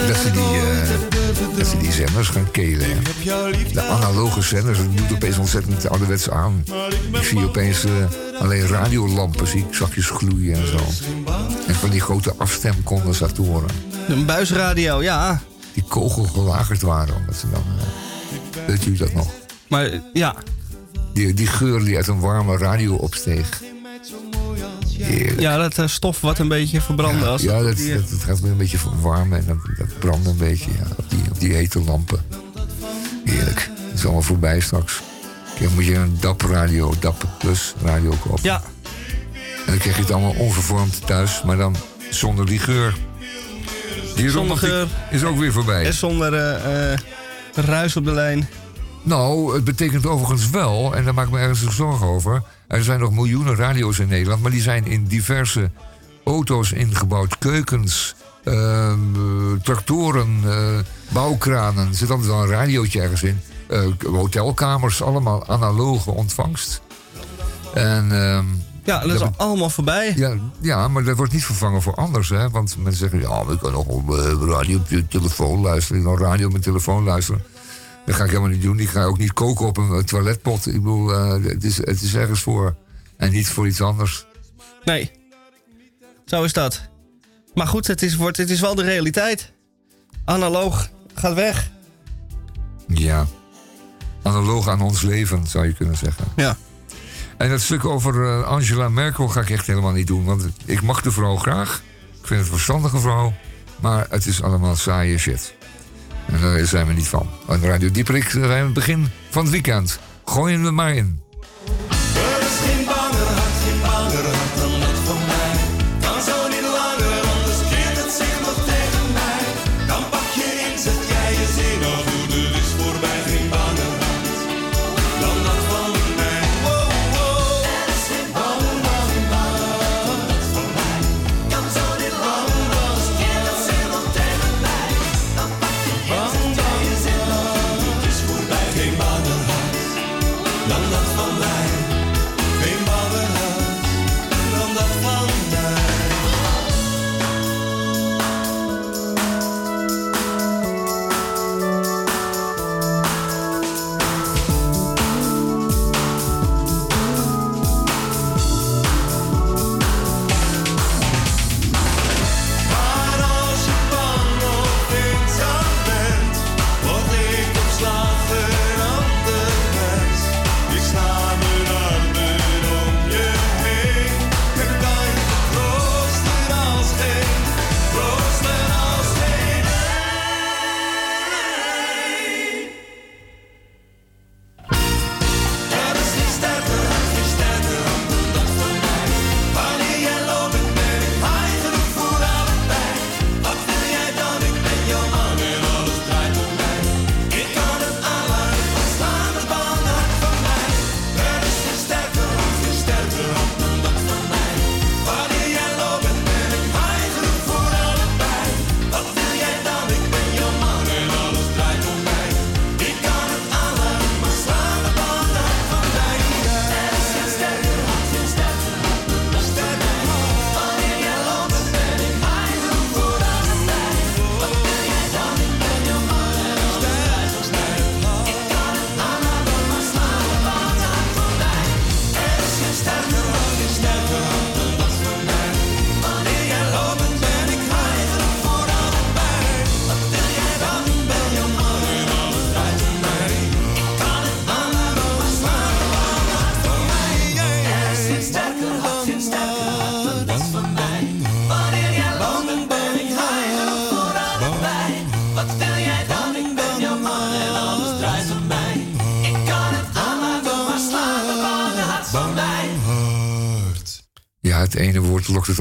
dat ze die, eh, dat ze die zenders gaan kelen. De analoge zenders, dat doet opeens ontzettend ouderwets aan. Ik zie opeens eh, alleen radiolampen, zie ik zakjes gloeien en zo. En van die grote afstemcondensatoren. Een buisradio, ja. die kogel gelagerd waren. Omdat ze dan, eh, weet u dat nog? Maar ja, Die, die geur die uit een warme radio opsteeg. Heerlijk. ja dat eh, stof wat een beetje verbrandde. als ja, dat, die, eh, dat, dat gaat weer een beetje verwarmen en dat, dat brandt een beetje ja, op, die, op die hete lampen. Heerlijk. Dat is allemaal voorbij straks. Dan moet je een DAP radio, DAP Plus radio kopen. ja, En dan krijg je het allemaal onvervormd thuis, maar dan zonder die geur. Die Zonder geur. is ook weer voorbij. en zonder eh, ruis op de lijn. Nou, het betekent overigens wel, en daar maak ik me ergens zorgen over. Er zijn nog miljoenen radio's in Nederland, maar die zijn in diverse auto's ingebouwd. Keukens, ehm, eh, tractoren, eh, bouwkranen. Er zit altijd wel een radiootje ergens in. Eh, hotelkamers, allemaal analoge ontvangst. En ehm, Ja, dat is allemaal voorbij. ja, ja, maar dat wordt niet vervangen voor anders. Hè? Want mensen zeggen, ja, we kunnen nog op radio op je telefoon luisteren. Radio op mijn telefoon luisteren. Dat ga ik helemaal niet doen. Ik ga ook niet koken op een toiletpot. Ik bedoel, eh, het, is, het is ergens voor. En niet voor iets anders. Nee. Zo is dat. Maar goed, het is, wordt, het is wel de realiteit. Analoog gaat weg. Ja. Analoog aan ons leven, zou je kunnen zeggen. Ja. En dat stuk over eh, Angela Merkel ga ik echt helemaal niet doen. Want ik mag de vrouw graag. Ik vind het een verstandige vrouw. Maar het is allemaal saaie shit. En daar zijn we niet van. En Radio Dieperik zijn we aan het begin van het weekend. Gooien we maar in.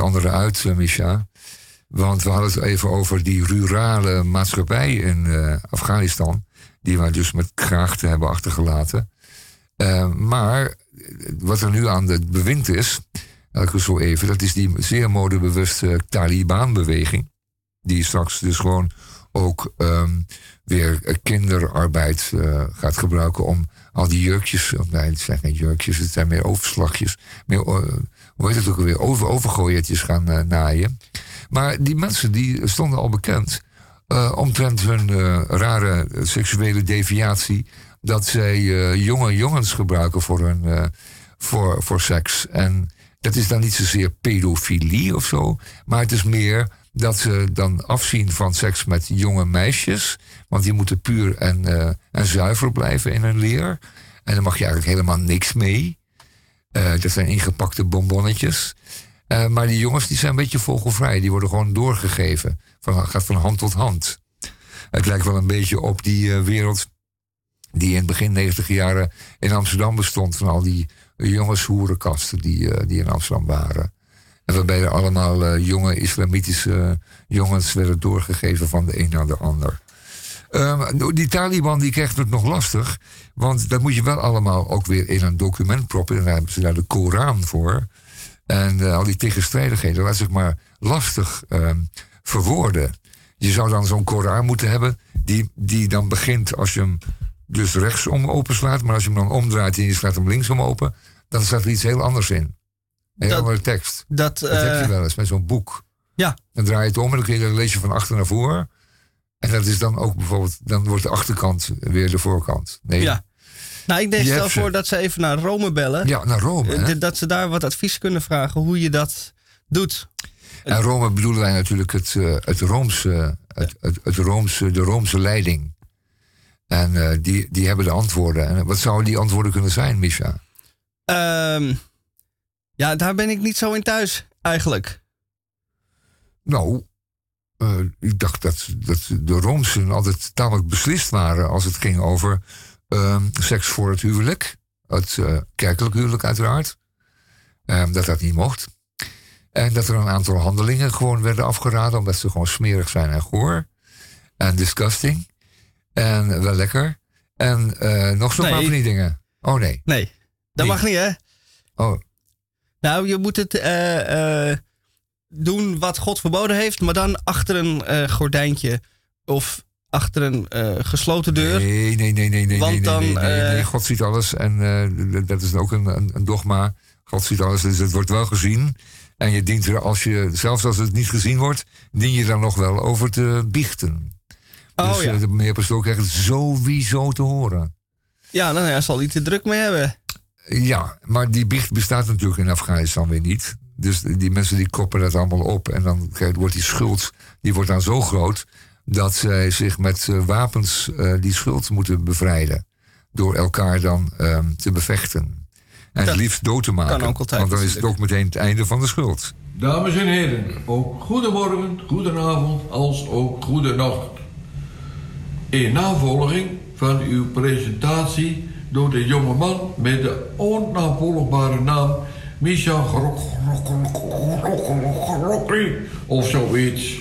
Andere uit, eh, Misha. Want we hadden het even over die rurale maatschappij in eh, Afghanistan. Die wij dus met krachten hebben achtergelaten. Eh, maar wat er nu aan het bewind is, elke zo even, dat is die zeer modebewuste Taliban-beweging. Die straks dus gewoon ook ehm, weer kinderarbeid gaat gebruiken om al die jurkjes, nee, het zijn geen jurkjes, het zijn meer overslagjes, meer, hoe heet het ook alweer, over, overgooiertjes gaan eh, naaien. Maar die mensen die stonden al bekend eh, omtrent hun eh, rare seksuele deviatie, dat zij jonge jongens gebruiken voor, hun, voor, voor seks. En dat is dan niet zozeer pedofilie of zo, maar het is meer dat ze dan afzien van seks met jonge meisjes. Want die moeten puur en, en zuiver blijven in hun leer. En dan mag je eigenlijk helemaal niks mee. Eh, dat zijn ingepakte bonbonnetjes. Eh, maar die jongens die zijn een beetje vogelvrij. Die worden gewoon doorgegeven. Van, gaat van hand tot hand. Het lijkt wel een beetje op die wereld die in het begin 90 jaren in Amsterdam bestond. Van al die jongenshoerenkasten die, die in Amsterdam waren. En waarbij er allemaal jonge islamitische jongens werden doorgegeven van de een naar de ander. Um, die Taliban die krijgt het nog lastig. Want dat moet je wel allemaal ook weer in een document proppen. En daar hebben ze daar de Koran voor. En uh, al die tegenstrijdigheden, laat zich maar lastig um, verwoorden. Je zou dan zo'n Koran moeten hebben. Die, die dan begint als je hem dus rechtsom openslaat. Maar als je hem dan omdraait en je slaat hem linksom open. Dan staat er iets heel anders in. Een dat, andere tekst. Dat, dat heb je uh, wel eens met zo'n boek. Ja. Dan draai je het om en dan kun je dan lees je van achter naar voren. En dat is dan ook bijvoorbeeld, dan wordt de achterkant weer de voorkant. Nee. Ja. Nou, ik denk stel ze. voor dat ze even naar Rome bellen. Ja, naar Rome. Eh, hè? Dat ze daar wat advies kunnen vragen hoe je dat doet. En Rome bedoelen wij natuurlijk het, eh, het Roomse, het, het, het Roomse, de Roomse leiding. En eh, die, die hebben de antwoorden. En wat zouden die antwoorden kunnen zijn, Misha? Ehm, ja, daar ben ik niet zo in thuis, eigenlijk. Nou, eh, ik dacht dat, dat de Roomsen altijd tamelijk beslist waren als het ging over ehm, seks voor het huwelijk. Het eh, kerkelijk huwelijk uiteraard. Ehm, dat dat niet mocht. En dat er een aantal handelingen gewoon werden afgeraden omdat ze gewoon smerig zijn en goor. En disgusting. En wel lekker. En eh, nog zo'n Nee. paar van die dingen. Oh nee. Nee, dat Nee. mag niet, hè? Oh, Nou, je moet het eh, doen wat God verboden heeft, maar dan achter een gordijntje of achter een eh, gesloten deur. Nee, nee, nee, nee, nee. Want nee, dan, nee, nee, nee, eh. God ziet alles en eh, dat- is ook een, een, dogma. God ziet alles, dus het wordt wel gezien. En je dient er, als je, zelfs als het niet gezien wordt, dien je daar nog wel over te biechten. Oh dus ja. de meneer Pastoor krijgt het sowieso te horen. Ja, dan ja, zal hij te druk mee hebben. Ja, maar die biecht bestaat natuurlijk in Afghanistan weer niet. Dus die mensen die koppen dat allemaal op. En dan wordt die schuld die wordt dan zo groot... dat zij zich met eh, wapens eh, die schuld moeten bevrijden. Door elkaar dan ehm, te bevechten. En Dat het liefst dood te maken. ook altijd want dan is het ook meteen het einde van de schuld. Dames en heren, ook goedemorgen, goedenavond als ook goedenacht. In navolging van uw presentatie door de jonge man met de onnavolgbare naam Misha Grok- Grok- Grok- Grok- Grokkie of zoiets.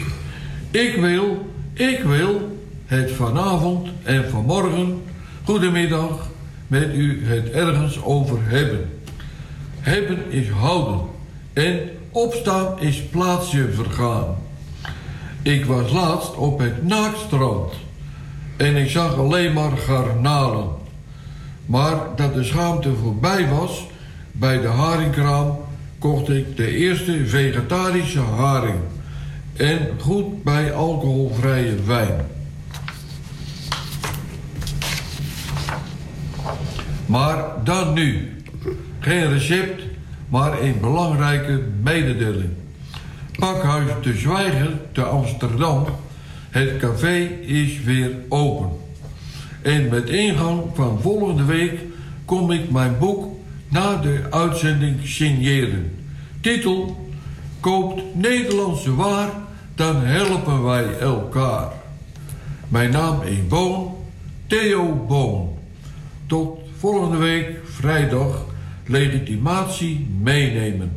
Ik wil, ik wil het vanavond en vanmorgen, goedemiddag, met u het ergens over hebben. Hebben is houden en opstaan is plaatsje vergaan. Ik was laatst op het naaktstrand en ik zag alleen maar garnalen. Maar dat de schaamte voorbij was, bij de haringkraam kocht ik de eerste vegetarische haring. En goed bij alcoholvrije wijn. Maar dan nu. Geen recept, maar een belangrijke mededeling. Pakhuis De Zwijger te Amsterdam. Het café is weer open. En met ingang van volgende week kom ik mijn boek na de uitzending signeren. Titel: Koopt Nederlandse waar, dan helpen wij elkaar. Mijn naam is Boon, Theo Boon. Tot volgende week, vrijdag, legitimatie meenemen.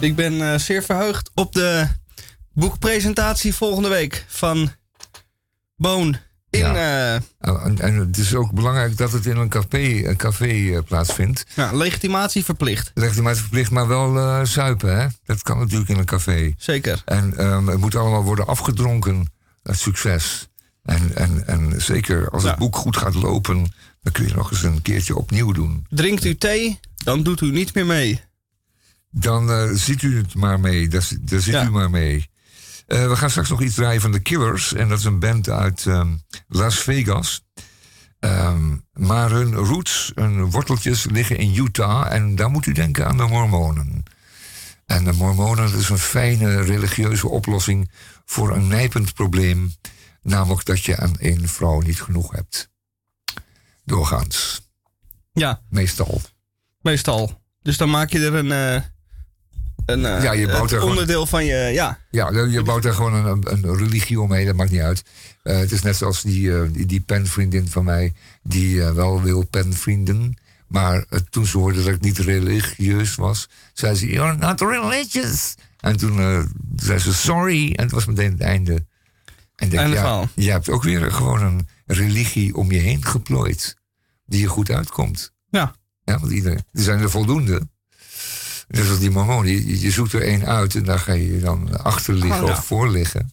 Ik ben eh, zeer verheugd op de boekpresentatie volgende week van Boon in Ja. eh, Oh, En, en het is ook belangrijk dat het in een café, een café eh, plaatsvindt. ja, legitimatie verplicht. Legitimatie verplicht, maar wel zuipen, hè? Dat kan natuurlijk in een café. Zeker. En ehm, het moet allemaal worden afgedronken, het succes. En, en, en zeker als het boek goed gaat lopen, dan kun je nog eens een keertje opnieuw doen. Drinkt u thee, dan doet u niet meer mee. Dan eh, ziet u het maar mee, daar, daar zit Ja. u maar mee. Eh, we gaan straks nog iets draaien van The Killers. En dat is een band uit ehm, Las Vegas. Ehm, maar hun roots, hun worteltjes liggen in Utah. En daar moet u denken aan de Mormonen. En de Mormonen dat is een fijne religieuze oplossing voor een nijpend probleem. Namelijk dat je aan één vrouw niet genoeg hebt. Doorgaans. Ja, Meestal. meestal. Dus dan maak je er een, eh, een eh, Ja, je bouwt er gewoon- onderdeel van je, ja. Ja, je bouwt daar gewoon een, een religie omheen, dat maakt niet uit. Eh, het is net zoals die, eh, die, die penvriendin van mij, die wel wil penvrienden. Maar toen ze hoorde dat ik niet religieus was, zei ze: You're not religious. En toen zei ze: Sorry. En het was meteen het einde. En denk, ja, je hebt ook weer gewoon een religie om je heen geplooid. Die je goed uitkomt. Ja. Ja, want iedereen, er zijn er voldoende. Net als die mormonen. Je, je zoekt er één uit en daar ga je dan achter liggen Oh, ja. of voor liggen.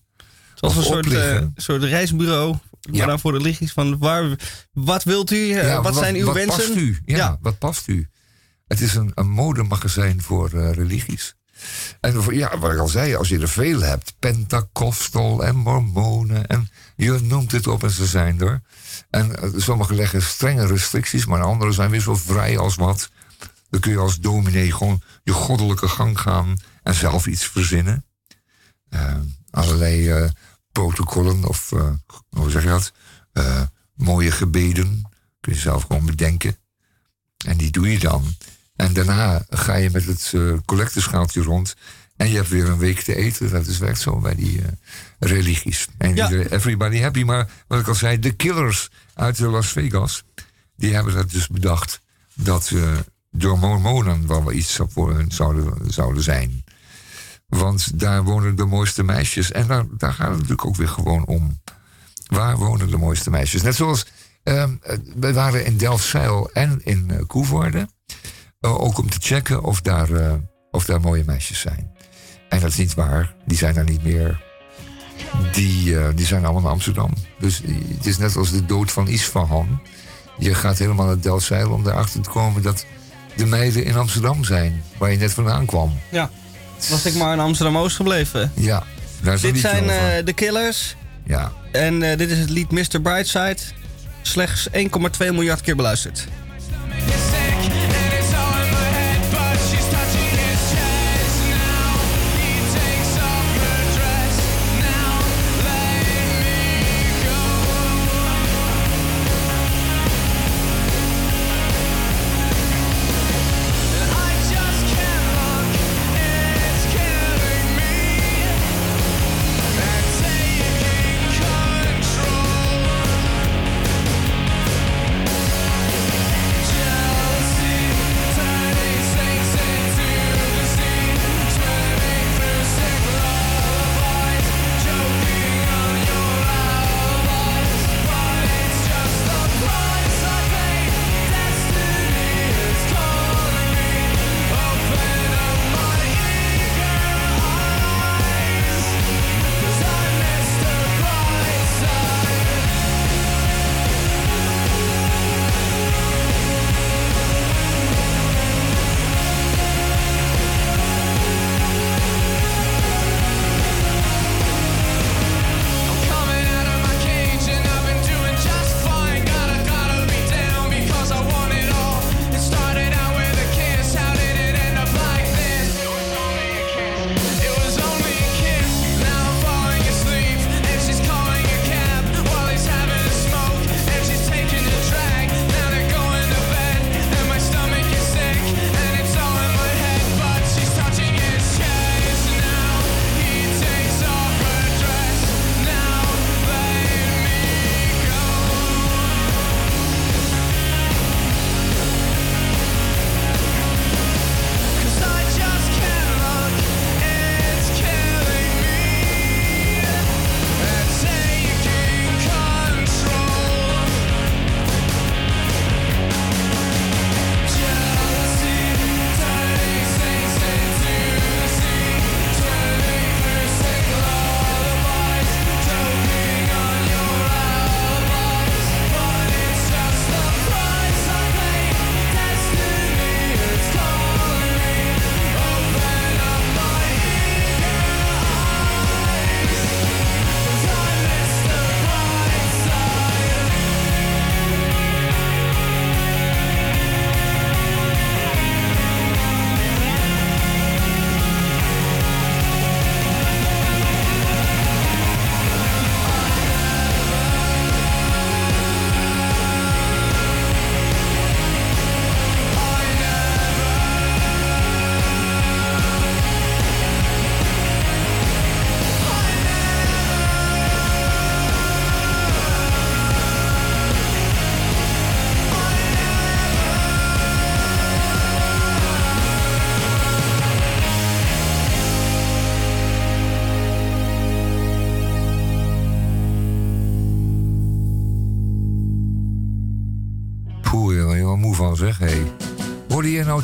Zoals Of een soort, eh, soort reisbureau. Maar Ja. dan voor religies van waar, wat wilt u? eh, Ja, wat, zijn uw wat wensen? Past u? Ja, wat past u? Het is een, een modemagazijn voor eh, religies. En voor, ja, wat ik al zei, als je er veel hebt, Pentecostal en Mormonen en je noemt het op en ze zijn er. En sommigen leggen strenge restricties, maar andere zijn weer zo vrij als wat. Dan kun je als dominee gewoon je goddelijke gang gaan en zelf iets verzinnen. Eh, allerlei eh, protocollen of, eh, hoe zeg je dat? Mooie gebeden kun je zelf gewoon bedenken. En die doe je dan. En daarna ga je met het collecteschaaltje rond. En je hebt weer een week te eten. Dat is werkt zo bij die religies. En Ja. everybody happy. Maar wat ik al zei, de killers uit Las Vegas. Die hebben dat dus bedacht. Dat door mormonen wel iets zouden, zouden zijn. Want daar wonen de mooiste meisjes. En daar, daar gaat het natuurlijk ook weer gewoon om. Waar wonen de mooiste meisjes? Net zoals eh, we waren in Delfzijl en in eh, Koevoorde. eh, ook om te checken of daar, eh, of daar mooie meisjes zijn. En dat is niet waar. Die zijn er niet meer. Die, die zijn allemaal in Amsterdam. Dus het is net als de dood van Isfahan. Je gaat helemaal naar Delfzijl om erachter te komen dat de meiden in Amsterdam zijn. Waar je net vandaan kwam. Ja. Was ik maar in Amsterdam-Oost gebleven. Ja, daar Dit zijn eh, de Killers. Ja, En eh, dit is het lied Mr. Brightside. Slechts 1,2 miljard keer beluisterd.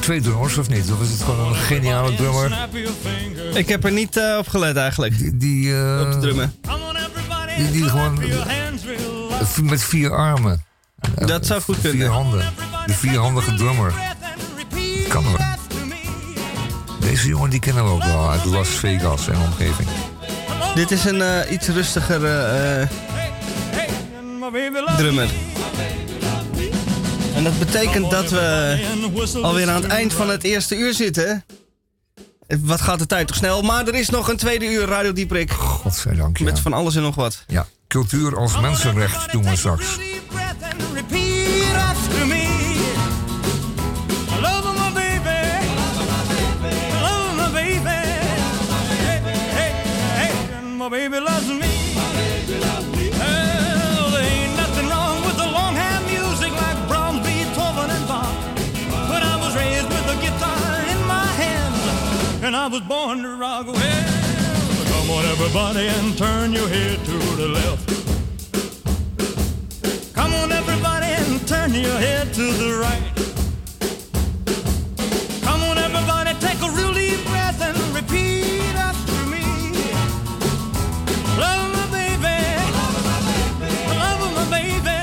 Twee drummers of niet? Of is het gewoon een geniale drummer? Ik heb er niet eh, op gelet eigenlijk. Die, die, eh, Op de drummen. die, die gewoon met vier armen. Dat zou goed Vier kunnen. handen. De vierhandige drummer. Kan hoor. Deze jongen die kennen we ook wel uit Las Vegas en omgeving. Dit is een eh, iets rustiger eh, drummer. En dat betekent dat we alweer aan het eind van het eerste uur zitten. Wat gaat de tijd toch snel? Maar er is nog een tweede uur Radio Dieprik. Godzijdank, ja. Met van alles en nog wat. Ja, cultuur als mensenrecht doen we straks. Come on, everybody, and turn your head to the left. Come on, everybody, and turn your head to the right. Come on, everybody, take a real deep breath and repeat after me. Love my baby, love my baby.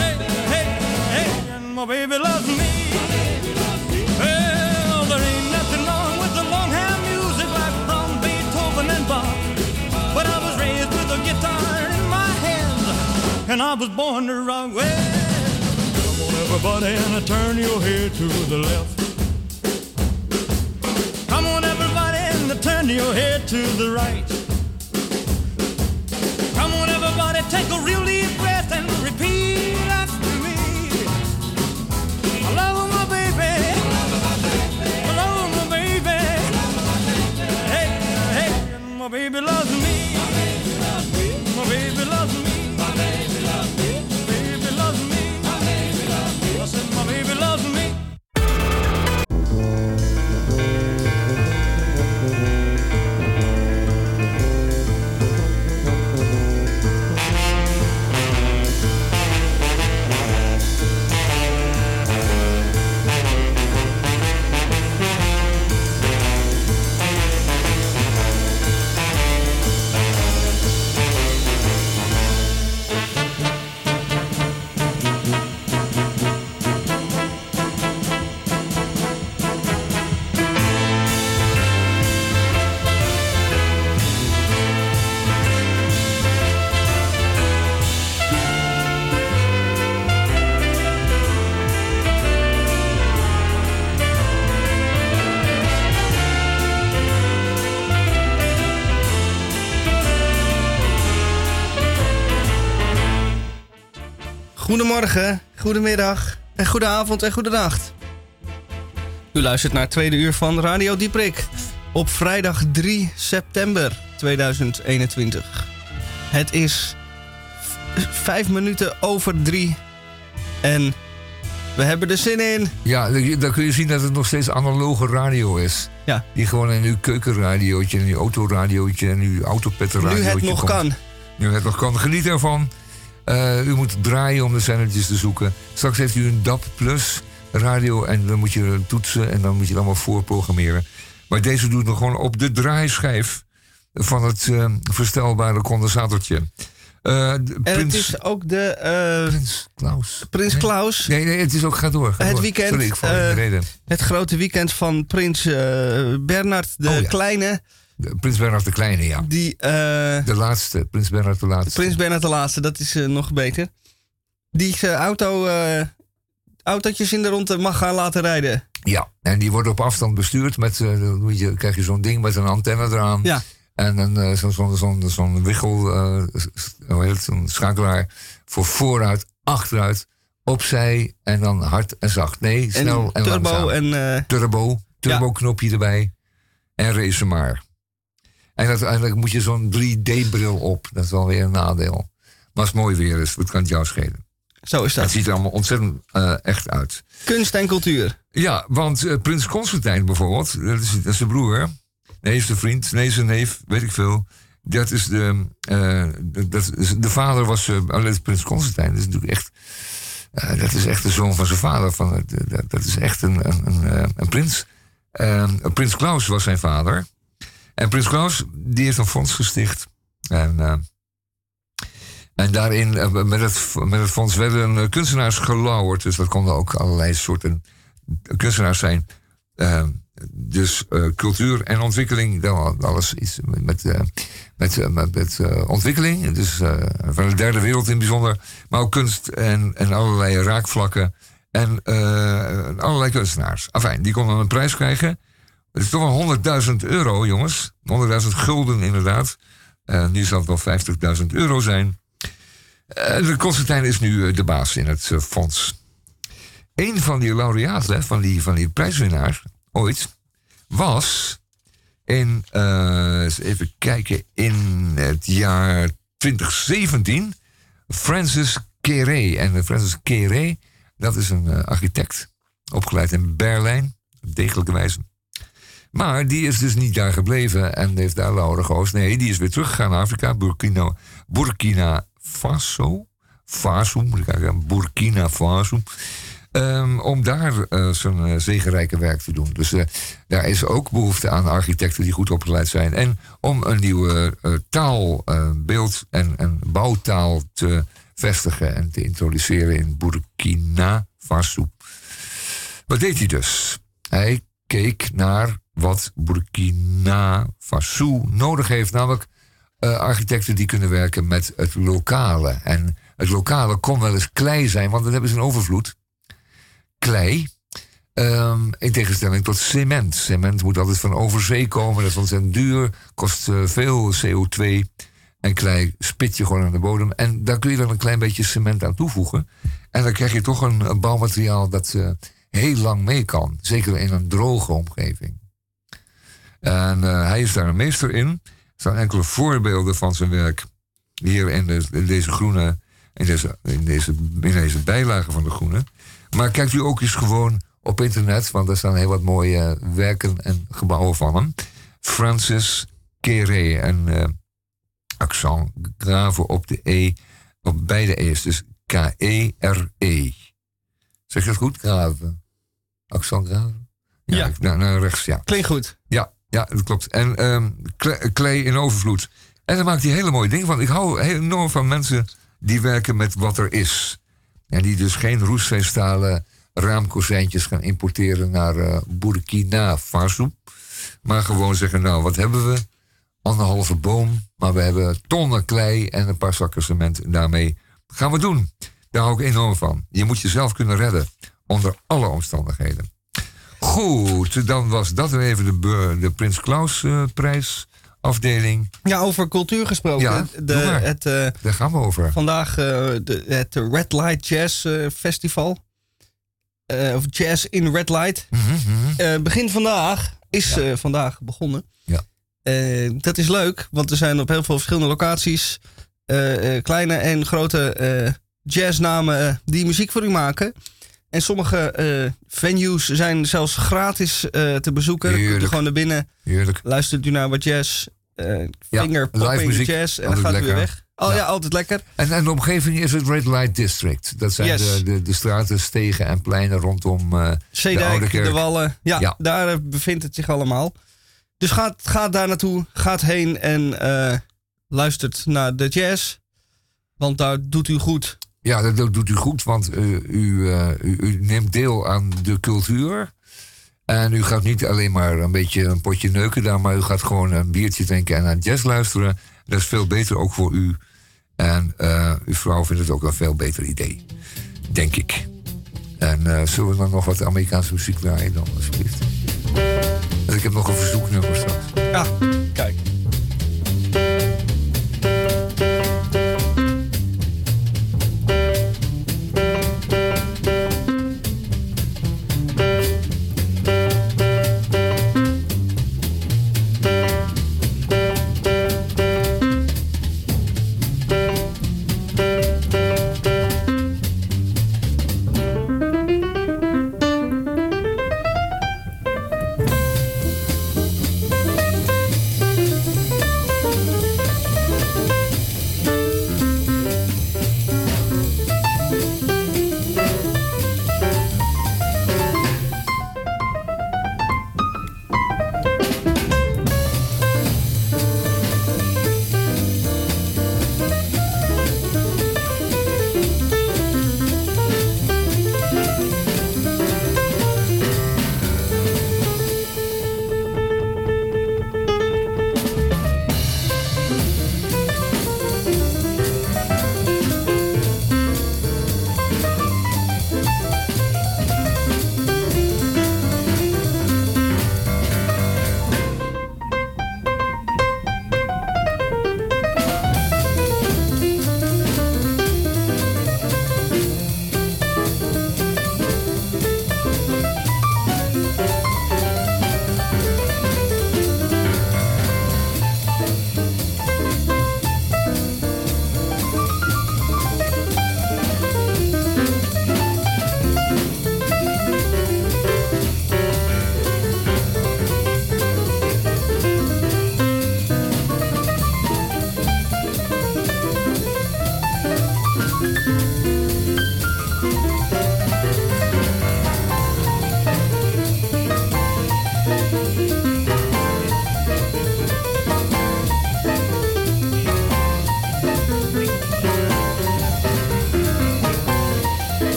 Hey, hey, hey, and my baby and I was born to rock. Well, come on, everybody, and turn your head to the left. Come on, everybody, and turn your head to the right. Come on, everybody, take a real deep breath and repeat after me. I love my baby. I love my baby. Hey, hey, my baby loves me. Goedemorgen, goedemiddag en goedenavond en goedenacht. U luistert naar het tweede uur van Radio Dieprik op vrijdag 3 september 2021. Het is vijf minuten over drie en we hebben er zin in. Ja, dan kun je zien dat het nog steeds analoge radio is. Ja. Die gewoon in uw keukenradiootje, en uw autoradiootje en uw autopetradiootje Nu het nog komt. kan. Nu het nog kan. Geniet ervan. Eh, u moet draaien om de zendertjes te zoeken. Straks heeft u een DAP Plus radio en dan moet je toetsen en dan moet je het allemaal voorprogrammeren. Maar deze doet nog gewoon op de draaischijf van het eh, verstelbare condensatortje. De En het is ook de Prins Klaus. Prins Nee. Klaus. Nee, nee, het is ook, ga door. Ga Het door. weekend, Sorry, ik val in de reden. Het grote weekend van Prins Bernard de Oh ja. Kleine. Prins Bernhard de Kleine, ja. Die eh, De laatste, Prins Bernhard de laatste. Prins Bernhard de Laatste, dat is eh, nog beter. Die zijn auto, eh, autootjes in de ronde mag gaan laten rijden. Ja, en die worden op afstand bestuurd. Met, eh, je, krijg je zo'n ding met een antenne eraan. Ja. En een, eh, zo'n eh, s- hoe heet het, zo'n schakelaar voor vooruit, achteruit, opzij en dan hard en zacht. Nee, snel en, turbo langzaam. en eh, turbo, turbo knopje erbij en race maar. En uiteindelijk moet je zo'n 3D-bril op. Dat is wel weer een nadeel. Maar als het mooi weer is, wat kan het jou schelen? zo is Het dat. ziet er allemaal ontzettend eh, echt uit. Kunst en cultuur. Ja, want eh, prins Constantijn bijvoorbeeld, dat is, dat is zijn broer. Nee, is de vriend. Nee, zijn neef, weet ik veel. Dat is de, eh, dat is, de vader was prins Constantijn. Dat is natuurlijk echt dat is echt de zoon van zijn vader. Van, het- dat, dat is echt een, een, een, een prins. Prins Klaus was zijn vader. En Prins Klaus, die heeft een fonds gesticht. En, eh, en daarin, eh, met het, met het fonds werden eh, kunstenaars gelauwerd. Dus dat konden ook allerlei soorten kunstenaars zijn. Dus cultuur en ontwikkeling, dan alles iets met, met, met, met, ontwikkeling. Dus van de derde wereld in bijzonder. Maar ook kunst en, en allerlei raakvlakken. En allerlei kunstenaars. Enfin, die konden een prijs krijgen. Het is toch wel 100.000 euro, jongens. 100.000 gulden inderdaad. Eh, nu zal het wel 50.000 euro zijn. Eh, de Constantijn is nu eh, de baas in het fonds. Een van die laureaten, van die, van die prijswinnaar, ooit, was in, even kijken, in het jaar 2017 Francis Kere. En Francis Kere, dat is een architect, opgeleid in Berlijn, degelijke wijze. Maar die is dus niet daar gebleven en heeft daar gehoord. Nee, die is weer teruggegaan naar Afrika, Burkina, Burkina Faso. Faso, moet ik Burkina Faso. Ehm, om daar eh, zijn eh, zegenrijke werk te doen. Dus eh, daar is ook behoefte aan architecten die goed opgeleid zijn. En om een nieuwe taal, beeld- en, en bouwtaal te vestigen en te introduceren in Burkina Faso. Wat deed hij dus? Hij keek naar wat Burkina Faso nodig heeft, namelijk eh, architecten die kunnen werken met het lokale. En het lokale kon wel eens klei zijn, want dat hebben ze een overvloed. Klei. Ehm, in tegenstelling tot cement. Cement moet altijd van overzee komen, dat is ontzettend duur, kost eh, veel CO2. En klei spit je gewoon aan de bodem. En daar kun je dan een klein beetje cement aan toevoegen. En dan krijg je toch een, bouwmateriaal dat eh, heel lang mee kan. Zeker in een droge omgeving. En eh, hij is daar een meester in. Er staan enkele voorbeelden van zijn werk hier in, de- in deze groene, in deze, in, deze, in deze bijlage van de groene. Maar kijkt u ook eens gewoon op internet, want er staan heel wat mooie werken en gebouwen van hem. Francis Kere en eh, accent graven op de E, op beide E's, dus K-E-R-E. Zeg je dat goed? Graven. Accent graven? Ja. naar, naar rechts, ja. Klinkt goed. Ja, ja, dat klopt. En ehm, kle- klei in overvloed. En dan maakt hij hele mooie dingen van. Ik hou enorm van mensen die werken met wat er is. En die dus geen roestveenstalen raamkozijntjes gaan importeren naar eh, Burkina Faso. Maar gewoon zeggen, nou, wat hebben we? Anderhalve boom, maar we hebben tonnen klei en een paar zakken cement. En daarmee gaan we doen. Daar hou ik enorm van. Je moet jezelf kunnen redden. Onder alle omstandigheden. Goed, dan was dat weer even de, de Prins Klaus eh, prijsafdeling. Ja, over cultuur gesproken. Ja, de, het, eh, Daar gaan we over. vandaag eh, de, het Red Light Jazz Festival. Of Jazz in Red Light. Mhm. Eh, begin vandaag is Ja. vandaag begonnen. Ja. Dat is leuk, want er zijn op heel veel verschillende locaties eh, eh, kleine en grote eh, jazznamen die muziek voor u maken. En sommige eh, venues zijn zelfs gratis eh, te bezoeken. Dan kunt u Heerlijk. gewoon naar binnen, Heerlijk. luistert u naar wat jazz, Ja, finger popping muziek, jazz en dan gaat u weer weg. Oh ja. Ja. altijd lekker. En, en de omgeving is het Red Light District. Dat zijn Yes. de, de, de straten, stegen en pleinen rondom eh, de Oude de. Wallen. Ja, Ja. daar bevindt het zich allemaal. Dus gaat, gaat daar naartoe, gaat heen en luistert naar de jazz. Want daar doet u goed. Ja, dat, doet u goed, want eh, u, eh, u, u neemt deel aan de cultuur. En u gaat niet alleen maar een beetje een potje neuken daar, maar u gaat gewoon een biertje drinken en naar jazz luisteren. Dat is veel beter ook voor u. En eh, uw vrouw vindt het ook een veel beter idee, denk ik. En zullen we dan nog wat Amerikaanse muziek draaien dan, alsjeblieft? Ik heb nog een verzoeknummer straks. Ja, kijk.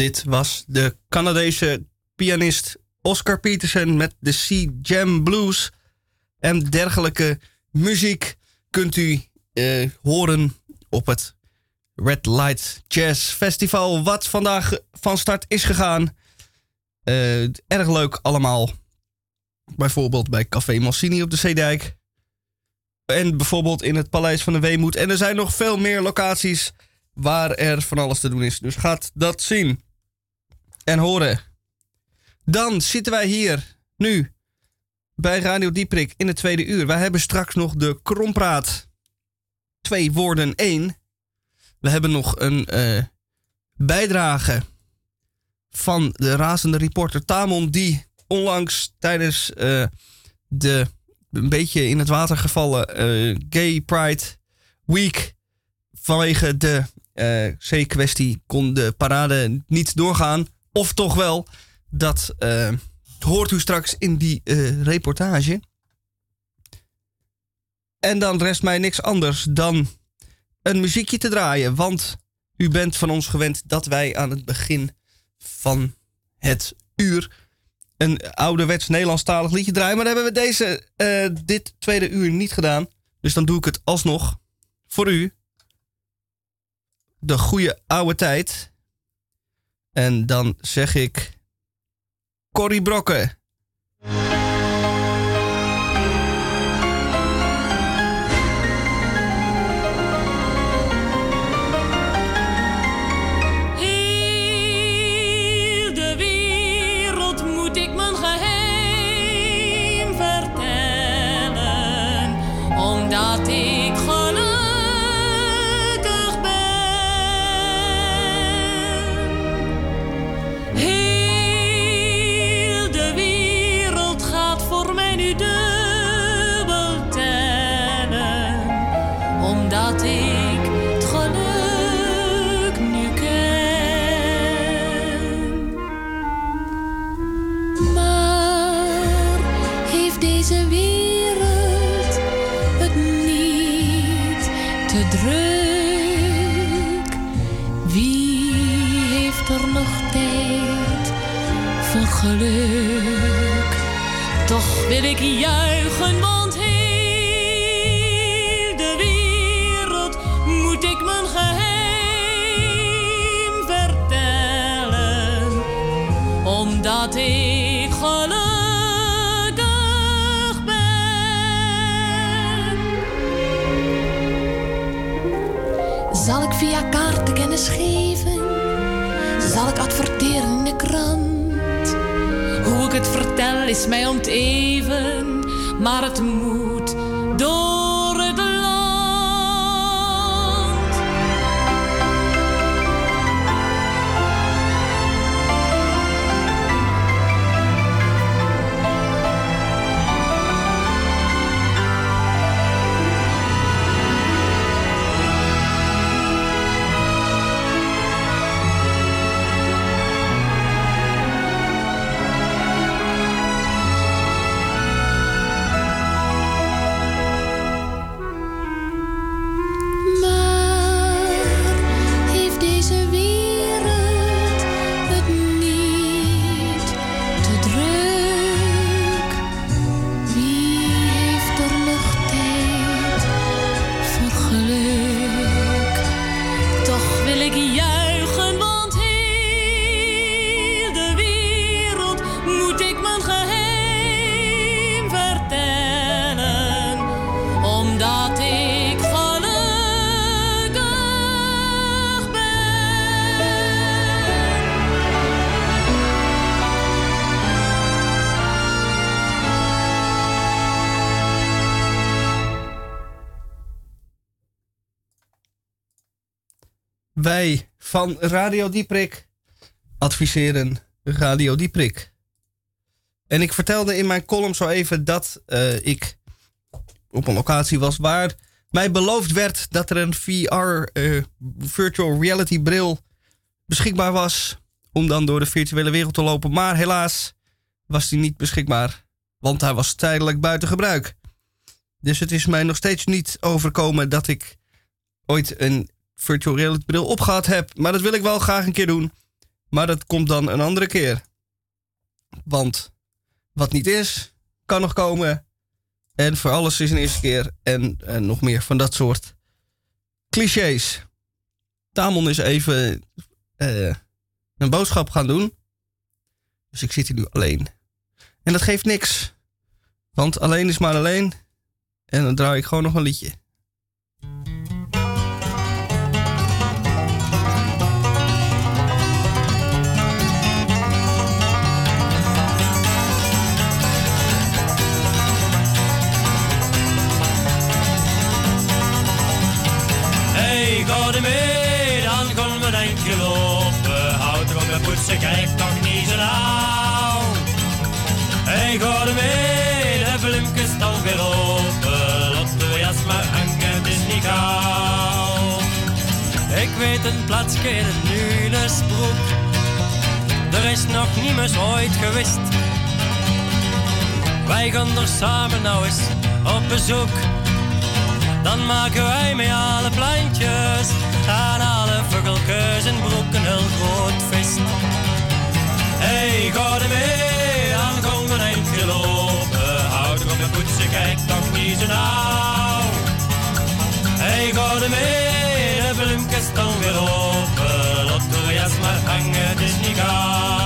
Dit was de Canadese pianist Oscar Peterson met de Sea Jam Blues. En dergelijke muziek kunt u eh, horen op het Red Light Jazz Festival, wat vandaag van start is gegaan. Eh, erg leuk allemaal. Bijvoorbeeld bij Café Mossini op de Zeedijk. En bijvoorbeeld in het Paleis van de Weemoed. En er zijn nog veel meer locaties waar er van alles te doen is. Dus gaat dat zien en horen. Dan zitten wij hier nu bij Radio Dieprik in het tweede uur. Wij hebben straks nog de Krompraat. Twee woorden één. We hebben nog een eh, bijdrage van de razende reporter Tamon... die onlangs tijdens eh, de een beetje in het water gevallen eh, Gay Pride Week... vanwege de C-kwestie kon de parade niet doorgaan. Of toch wel, dat eh, hoort u straks in die eh, reportage. En dan rest mij niks anders dan een muziekje te draaien. Want u bent van ons gewend dat wij aan het begin van het uur een ouderwets Nederlandstalig liedje draaien. Maar dat hebben we deze, eh, dit tweede uur niet gedaan. Dus dan doe ik het alsnog voor u. De goede oude tijd. En dan zeg ik... Corrie Brokken. Geluk? Toch wil ik juichen, vertel is mij om het even, maar het moet van Radio Dieprik adviseren Radio Dieprik. En ik vertelde in mijn column zo even dat eh, ik op een locatie was waar mij beloofd werd dat er een VR eh, virtual reality bril beschikbaar was om dan door de virtuele wereld te lopen. Maar helaas was die niet beschikbaar, want hij was tijdelijk buiten gebruik. Dus het is mij nog steeds niet overkomen dat ik ooit een virtual reality bril opgehad heb. Maar dat wil ik wel graag een keer doen. Maar dat komt dan een andere keer. Want wat niet is, kan nog komen. En voor alles is een eerste keer. En, en nog meer van dat soort clichés. Tamon is even eh, een boodschap gaan doen. Dus ik zit hier nu alleen. En dat geeft niks. Want alleen is maar alleen. En dan draai ik gewoon nog een liedje. Er mee, dan gaan we denk je lopen. Houd er op je poetsen, kijk toch niet zo nauw. Hey, ga er mee, de bloemkes staan weer open. Laat de jas maar hangen, het is niet koud. Ik weet een plaatsje in het Nunesbroek. Er is nog niemand ooit geweest. Wij gaan er samen nou eens op bezoek. Dan maken wij met alle plantjes en alle vogeltjes en broek een heel groot feest. Hey, ga er mee, dan we een eindje lopen. Houd op je poetsen, kijk toch niet zo nauw. Hey, ga er mee, de bloemkes staan weer open. Laat de jas maar hangen, het is niet gauw.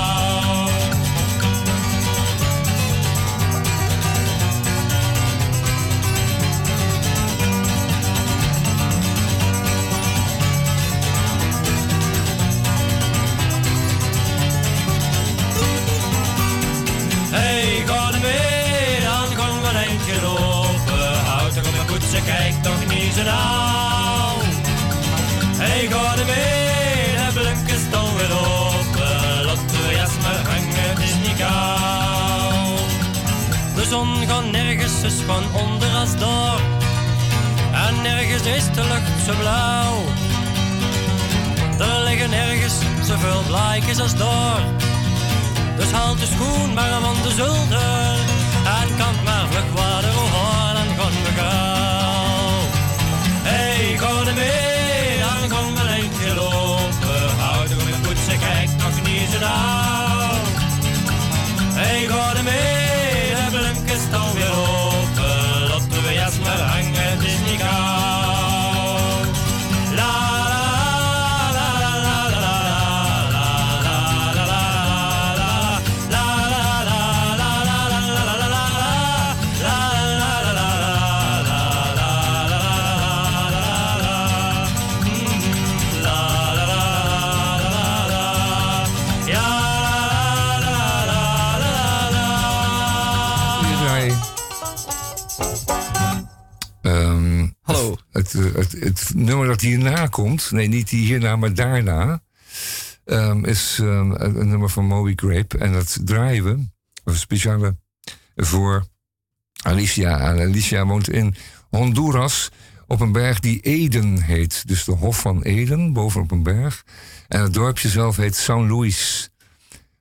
Van onder als door. En nergens is de lucht zo blauw. Er liggen nergens zoveel blaadjes als door. Dus haal de schoen maar van de zolder. En kan maar vlug water hoor, hierna komt, nee, niet die hierna, maar daarna, ehm, is ehm, een, een nummer van Moby Grape. En dat draaien we, een speciale, voor Alicia. En Alicia woont in Honduras op een berg die Eden heet. Dus de Hof van Eden, bovenop een berg. En het dorpje zelf heet San Luis.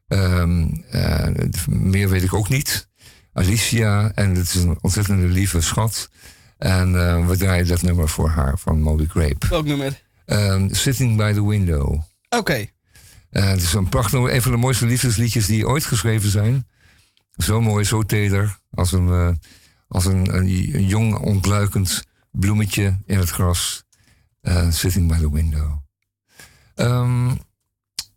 Ehm, eh, meer weet ik ook niet. Alicia, en het is een ontzettende lieve schat. En eh, we draaien dat nummer voor haar van Moby Grape. Welk nummer? Ehm, Sitting by the Window. Oké. Eh, het is een prachtig, een van de mooiste liefdesliedjes die ooit geschreven zijn. Zo mooi, zo teder. Als een, eh, als een, een, een jong ontluikend bloemetje in het gras. Sitting by the window. Ehm,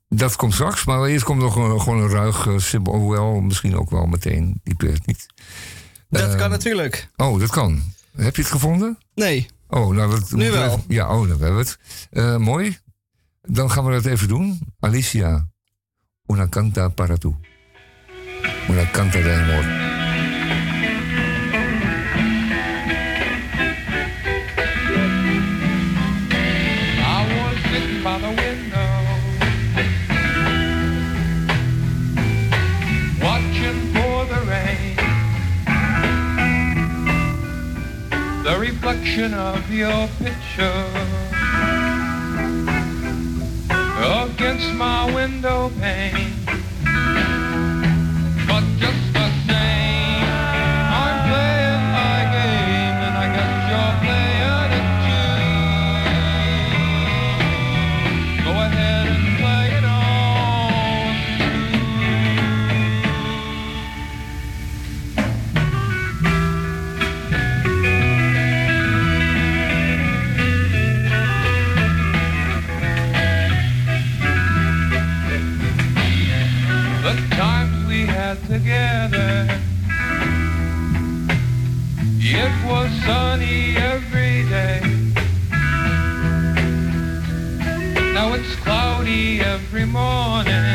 dat komt straks, maar eerst komt nog een, gewoon een ruig symbool. Hoewel, misschien ook wel meteen. Ik weet het niet. Dat Ehm, kan natuurlijk. Oh, dat kan. Heb je het gevonden? Nee. Oh, nou, dat Nu wel. Ja, oh, dan hebben we het. Eh, mooi. Dan gaan we dat even doen. Alicia, una canta para tu. Una canta de amor. reflection of your picture against my window pane. sunny every day. Now it's cloudy every morning,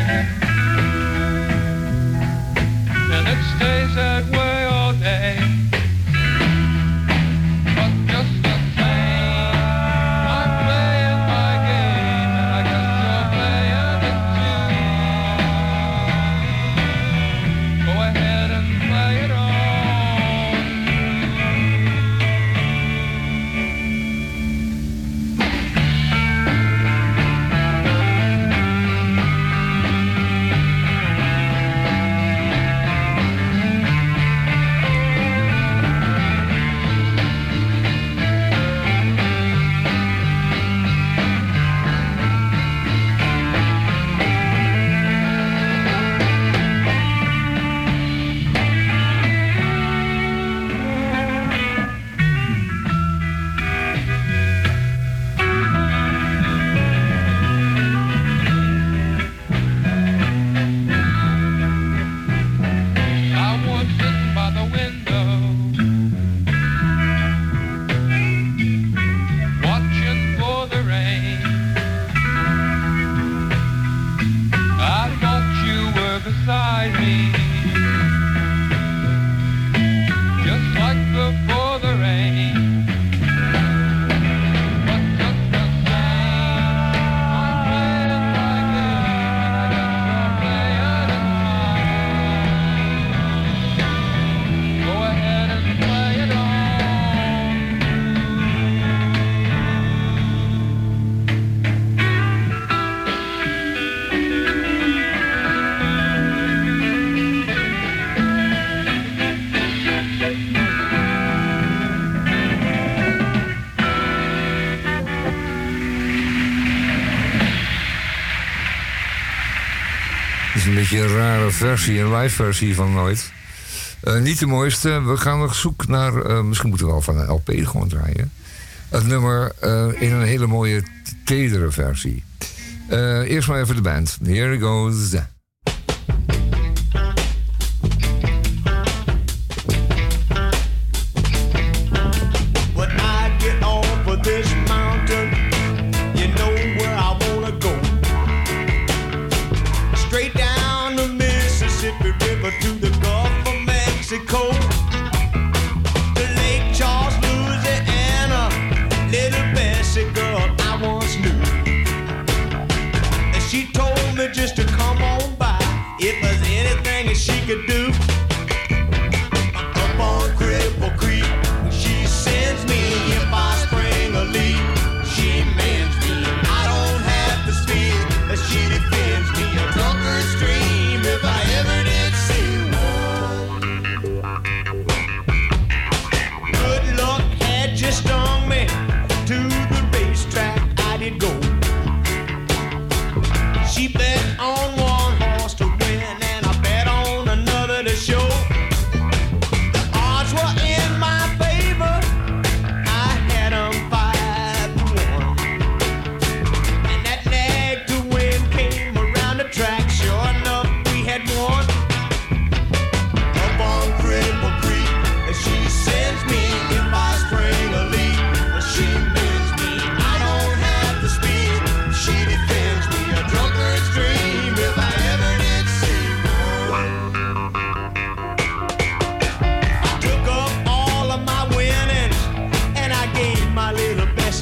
and it stays that way. rare versie, een live versie van nooit. Eh, niet de mooiste. We gaan nog zoek naar. Eh, misschien moeten we wel van een LP gewoon draaien. Het nummer eh, in een hele mooie, tedere versie. eerst maar even de band. Here it goes.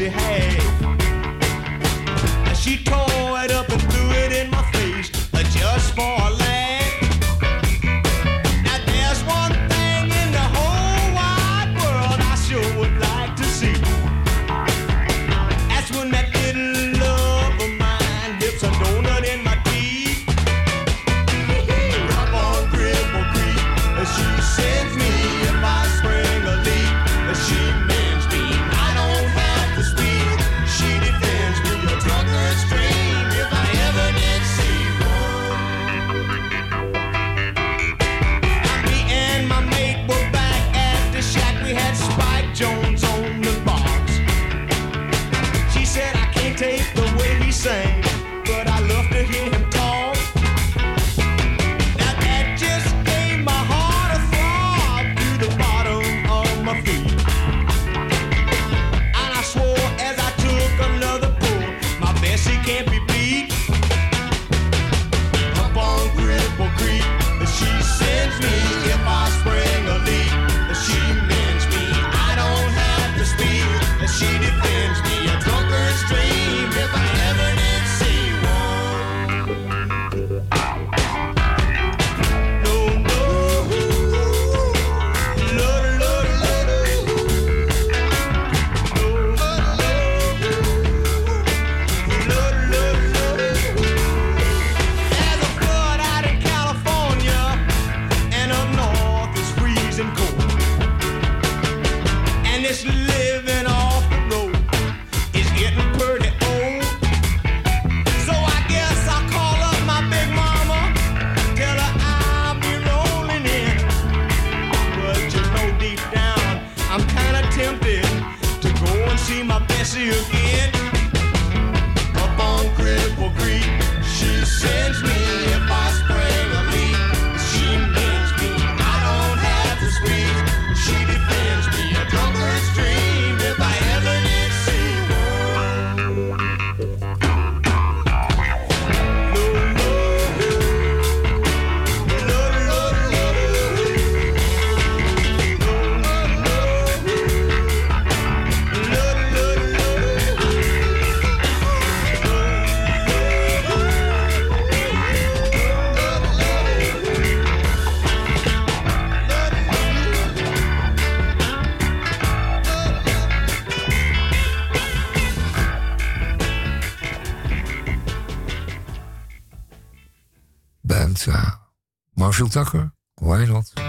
she had. Marshall Tucker, why not? Let's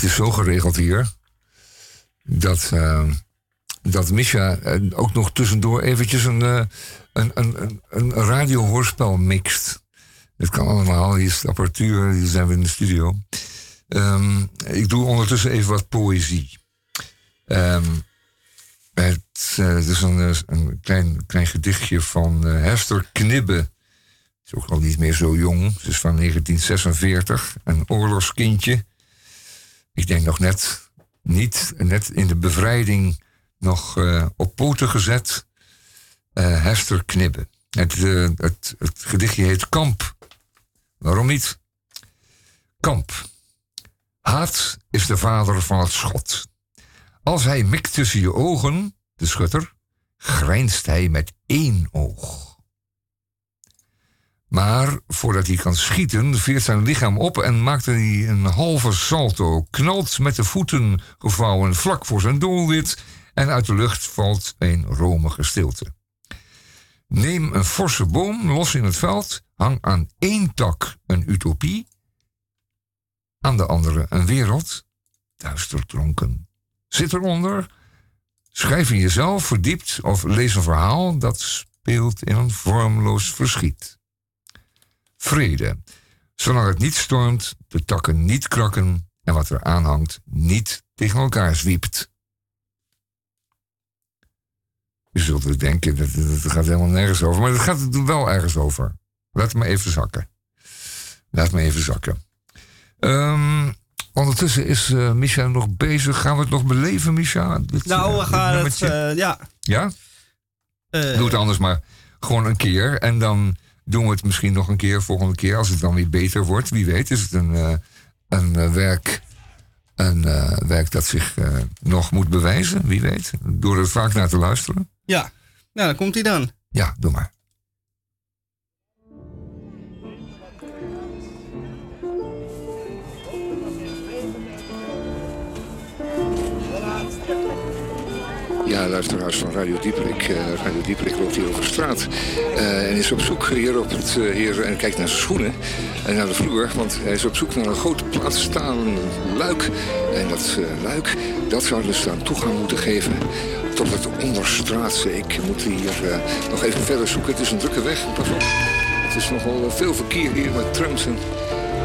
het is zo geregeld hier dat, ehm, dat Misha eh, ook nog tussendoor eventjes een, eh, een, een, een, een radiohoorspel mixt. Het kan allemaal, hier is de apparatuur, hier zijn we in de studio. Ehm, ik doe ondertussen even wat poëzie. Ehm, het, eh, is een, eh, een klein, klein gedichtje van eh, Hester Knibbe. Is ook al niet meer zo jong. Ze is van 1946, een oorlogskindje. Ik denk nog net, niet, net in de bevrijding nog eh, op poten gezet. Eh, Hester Knibbe. Het, eh, het, het gedichtje heet Kamp. Waarom niet? Kamp. Haat is de vader van het schot. Als hij mikt tussen je ogen, de schutter, grijnst hij met één oog. Maar voordat hij kan schieten, veert zijn lichaam op en maakt hij een halve salto, knalt met de voeten gevouwen vlak voor zijn doelwit en uit de lucht valt een romige stilte. Neem een forse boom los in het veld, hang aan één tak een utopie, aan de andere een wereld, duister dronken. Zit eronder, schrijf in jezelf verdiept of lees een verhaal dat speelt in een vormloos verschiet. Vrede, zolang het niet stormt, de takken niet krakken en wat er aanhangt niet tegen elkaar zwiept. Je zult er denken, dat, dat gaat helemaal nergens over. Maar het gaat er wel ergens over. Laat me even zakken. Laat me even zakken. Ehm, ondertussen is eh Misha nog bezig. Gaan we het nog beleven, Misha? Dit, Nou, eh, we gaan het, eh, ja. Ja? Eh, Doe het anders maar gewoon een keer. En dan doen we het misschien nog een keer, volgende keer. Als het dan weer beter wordt. Wie weet is het een, eh, een eh, werk... Een eh, werk dat zich nog moet bewijzen, wie weet. Door er vaak naar te luisteren. Ja, nou dan komt hij dan. Ja, doe maar. Ja, luisteraars van Radio Dieperik. Eh, Radio Dieperik loopt hier over straat. eh, en is op zoek hier op het... eh, hier, en kijkt naar zijn schoenen en naar de vloer. Want hij is op zoek naar een groot plaatstalen luik. En dat luik, dat zou dus aan toegang moeten geven tot het onderstraatse. Ik moet hier nog even verder zoeken. Het is een drukke weg, pas op. Het is nogal veel verkeer hier met trams en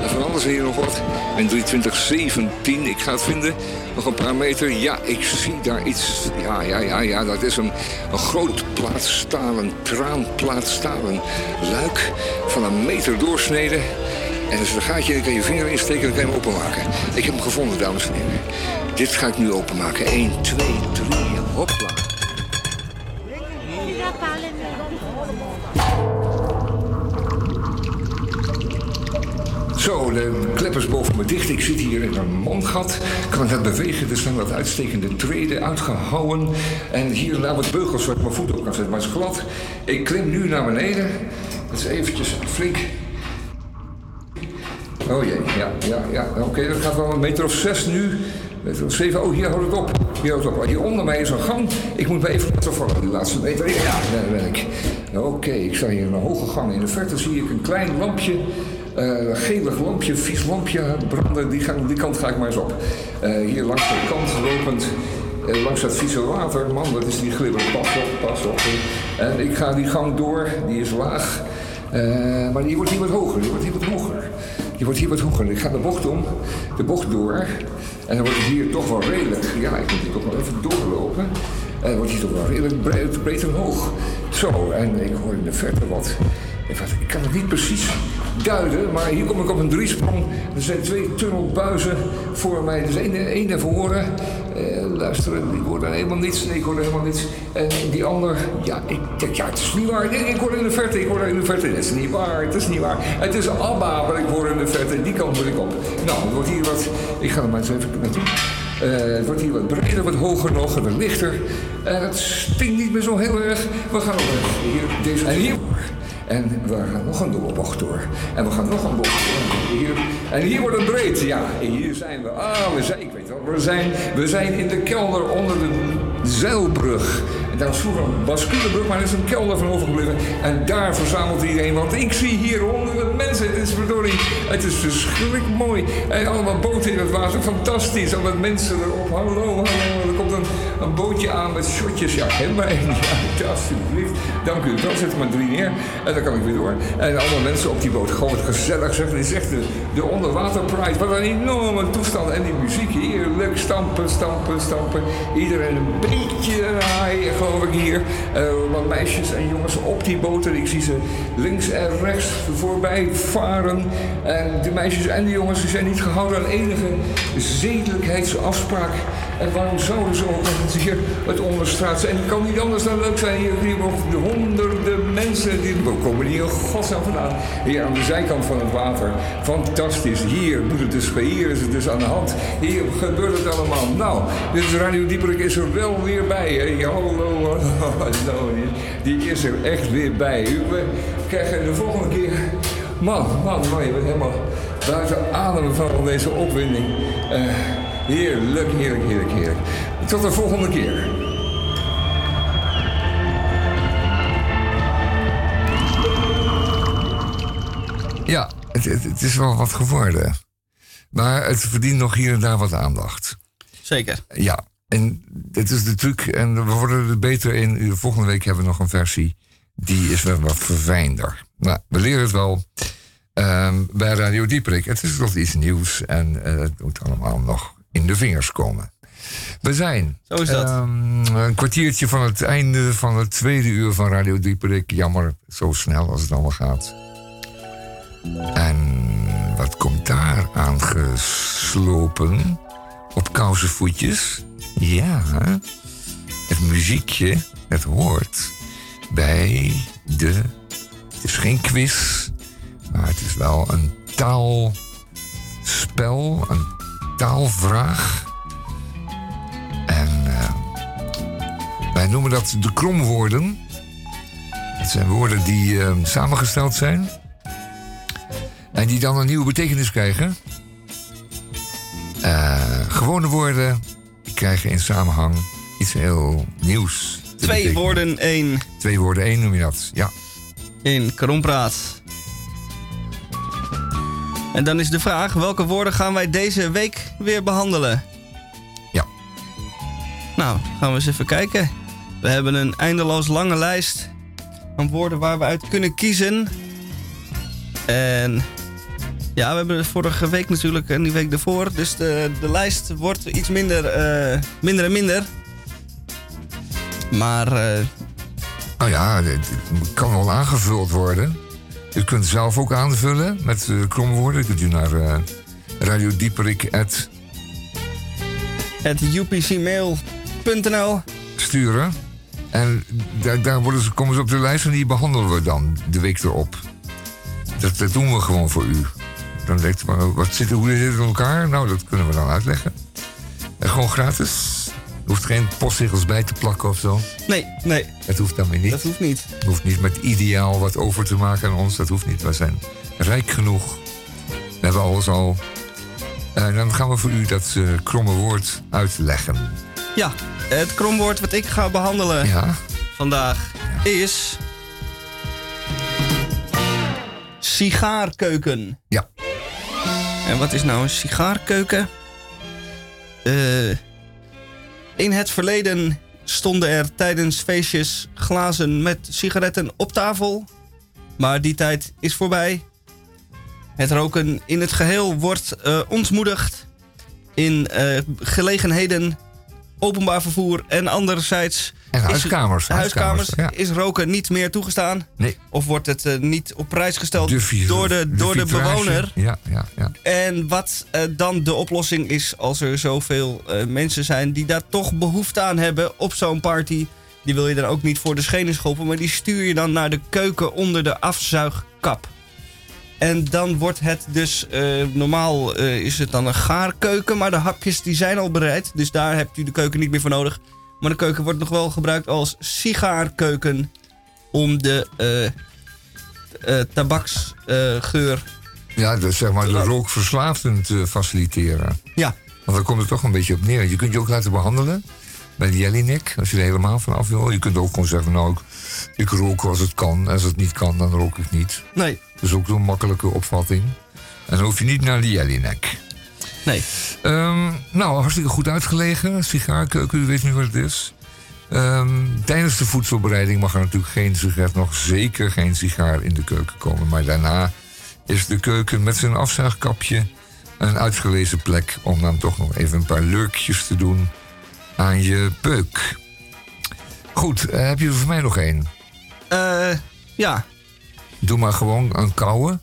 en van alles hier nog wat. En 2317, ik ga het vinden. Nog een paar meter. Ja, ik zie daar iets. Ja, ja, ja, ja. Dat is een, een groot plaatstalen, traanplaatstalen luik van een meter doorsnede. En er is een gaatje, kan je vinger insteken en kan je hem openmaken. Ik heb hem gevonden, dames en heren. Dit ga ik nu openmaken. 1, 2, 3, hopla. Zo, de klep is boven me dicht. Ik zit hier in een mondgat. Kan het net bewegen. Er staan wat uitstekende treden uitgehouwen. En hier naar wat beugels waar ik mijn voet op kan zetten. Maar het is glad. Ik klim nu naar beneden. Dat is eventjes flink. Oh jee, ja, ja, ja. Oké, dat gaat wel een meter of zes nu. Meter of zeven. Oh, hier houdt het op. Hier houdt het op. Hier onder mij is een gang. Ik moet me even laten vallen, die laatste meter. Ja, daar ben ik. Oké, ik sta hier in een hoge gang. In de verte zie ik een klein lampje. Een gelig lampje, vies lampje branden. Die, die kant ga ik maar eens op. Eh, hier langs de kant lopend. eh, langs dat vieze water. Man, dat is die glibber. Pas op, pas op. En ik ga die gang door. Die is laag. Maar die wordt hier wat hoger. Die wordt hier wat hoger. Die wordt hier wat hoger. Ik ga de bocht om, de bocht door. En dan wordt het hier toch wel redelijk. Ja, ik moet hier toch wel even doorlopen. En wordt hier toch wel redelijk breed, breed hoog. Zo, en ik hoor in de verte wat- ik kan het niet precies duiden, maar hier kom ik op een driesprong. Er zijn twee tunnelbuizen voor mij. Dus één, één naar voren. Eh, luisteren, ik hoor daar helemaal niets. Nee, ik hoor daar helemaal niets. En die ander, ja, ik denk, ja, het is niet waar. Ik hoor in de verte, ik hoor daar in de verte. Het is niet waar, het is niet waar. Het is Abba wat ik hoor in de verte. Die kant moet ik op. Nou, het wordt hier wat... Ik ga er maar eens even naartoe. Eh, het wordt hier wat breder, wat hoger nog, en wat lichter. En het stinkt niet meer zo heel erg. We gaan nog hier, deze en hier. En we gaan nog een doorbocht door. En we gaan nog een bocht door. Hier. En hier wordt het breed. Ja, en hier zijn we. Ah, we zijn, ik weet wel, we zijn, we zijn in de kelder onder de zeilbrug. En daar was vroeger een basculebrug, maar er is een kelder van overgebleven. En daar verzamelt iedereen, want ik zie hier honderden mensen. Het is verdorie, het is verschrikkelijk mooi. En allemaal boten in het water, fantastisch. Al met mensen erop, hallo, hallo. Een, bootje aan met shotjes. Ja, ken mij. Ja, alsjeblieft. Dank u. Dan zet maar drie neer. En dan kan ik weer door. En allemaal mensen op die boot. Gewoon gezellig zeg. Het is echt de, de onderwaterpride. Wat een enorme toestand. En die muziek heerlijk. Stampen, stampen, stampen. Iedereen een beetje haaien, geloof ik hier. Eh, wat meisjes en jongens op die boten. Ik zie ze links en rechts voorbij varen. En de meisjes en de jongens die zijn niet gehouden aan enige zedelijkheidsafspraak. En waarom zouden ze eens hier het onderstraat En het kan niet anders dan leuk zijn. Hier, hier de honderden mensen. Die waar komen in godsnaam vandaan. Hier aan de zijkant van het water. Fantastisch. Hier doet het dus, hier is het dus aan de hand. Hier gebeurt het allemaal. Nou, dit is Radio Dieperik is er wel weer bij. Hè. Hallo, hallo. *laughs* Die is er echt weer bij. We krijgen de volgende keer... Man, man, man, je bent helemaal buiten adem van deze opwinding. Eh, heerlijk, heerlijk, heerlijk, heerlijk. Tot de volgende keer. Ja, het, het, het is wel wat geworden. Maar het verdient nog hier en daar wat aandacht. Zeker. Ja, en dit is de truc. En we worden er beter in. Volgende week hebben we nog een versie. Die is wel wat verfijnder. Nou, we leren het wel. Ehm, bij Radio Dieperik. Het is toch iets nieuws. En eh, het moet allemaal nog in de vingers komen. We zijn Zo is dat. ehm, een kwartiertje van het einde van het tweede uur van Radio Dieperik. Jammer, zo snel als het allemaal gaat. En wat komt daar aan geslopen? Op kousenvoetjes? Ja, het muziekje, het hoort bij de... Het is geen quiz, maar het is wel een taalspel, een taalvraag. En eh, wij noemen dat de kromwoorden. Het zijn woorden die eh, samengesteld zijn. En die dan een nieuwe betekenis krijgen. Eh, gewone woorden krijgen in samenhang iets heel nieuws. Twee betekenen. woorden, één Twee woorden, één noem je dat. Ja. in Krompraat. En dan is de vraag, welke woorden gaan wij deze week weer behandelen? Ja. Nou, gaan we eens even kijken. We hebben een eindeloos lange lijst aan woorden waar we uit kunnen kiezen. En ja, we hebben vorige week natuurlijk en die week daarvoor. Dus de, de lijst wordt iets minder, eh, minder en minder. Maar eh, Nou ja, het het kan wel aangevuld worden. U kunt zelf ook aanvullen met eh kromwoorden. Kunt u naar eh radiodieperik at het upcmail.nl sturen. En daar, daar worden ze, komen ze op de lijst en die behandelen we dan de week erop. Dat, dat doen we gewoon voor u. Dan denkt u, maar wat zit, hoe zit het in elkaar? Nou, dat kunnen we dan uitleggen. En gewoon gratis. Er hoeft geen postzegels bij te plakken of zo. Nee, nee, Dat hoeft dan weer niet. dat hoeft niet. Je hoeft niet met ideaal wat over te maken aan ons. Dat hoeft niet. We zijn rijk genoeg. We hebben alles al. En dan gaan we voor u dat eh, kromme woord uitleggen. Ja, het kromwoord wat ik ga behandelen Ja? vandaag is... Sigaarkeuken. Ja. En wat is nou een sigaarkeuken? Eh, in het verleden stonden er tijdens feestjes glazen met sigaretten op tafel. Maar die tijd is voorbij. Het roken in het geheel wordt eh, ontmoedigd in eh, gelegenheden, openbaar vervoer en anderzijds En is- huiskamers. huiskamers ja. is roken niet meer toegestaan. Nee. Of wordt het eh, niet op prijs gesteld De door de, door de bewoner. Ja, ja, ja. En wat eh, dan de oplossing is als er zoveel eh, mensen zijn die daar toch behoefte aan hebben op zo'n party. Die wil je dan ook niet voor de schenen schoppen, maar die stuur je dan naar de keuken onder de afzuigkap. En dan wordt het dus, normaal is het dan een gaarkeuken, maar de hapjes die zijn al bereid. Dus daar hebt u de keuken niet meer voor nodig. Maar de keuken wordt nog wel gebruikt als sigaarkeuken om de eh eh, tabaksgeur Ja, dus zeg maar de rookverslaafden te faciliteren. ja, Want daar komt het toch een beetje op neer. Je kunt je ook laten behandelen. bij de Jelinek, als je er helemaal van af wil. Je kunt ook gewoon zeggen, nou, ik, ik rook als het kan. Als het niet kan, dan rook ik niet. Nee. Dat is ook zo'n makkelijke opvatting. En dan hoef je niet naar de Jelinek. Nee. Ehm, nou, hartstikke goed uitgelegen. Sigaarkeuken, u weet nu wat het is. Ehm, tijdens de voedselbereiding mag er natuurlijk geen sigaret, nog zeker geen sigaar in de keuken komen. Maar daarna is de keuken met zijn afzuigkapje een uitgelezen plek om dan toch nog even een paar lurkjes te doen aan je peuk. Goed, eh, heb je er voor mij nog één? Eh, ja, Doe maar gewoon een koude.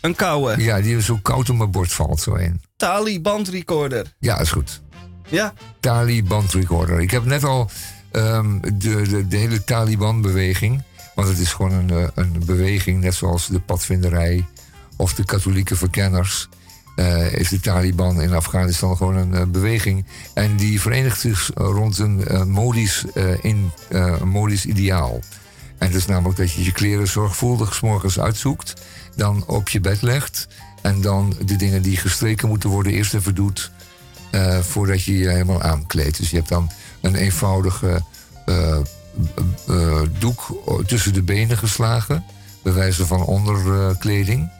Een koude. Ja, die zo koud op mijn bord valt, zo een. Tali bandrecorder. Ja, is goed. Ja, Taliban recorder. Ik heb net al ehm, de, de, de hele Taliban-beweging. Want het is gewoon een, eh, een beweging, net zoals de padvinderij of de katholieke verkenners. eh, is de Taliban in Afghanistan gewoon een eh, beweging. En die verenigt zich rond een eh, modisch, in, modisch ideaal. En dat is namelijk dat je je kleren zorgvuldig 's morgens uitzoekt. Dan op je bed legt. En dan de dingen die gestreken moeten worden eerst even doet. eh, voordat je je helemaal aankleedt. Dus je hebt dan een eenvoudige eh, eh, doek tussen de benen geslagen. Bij wijze van onderkleding.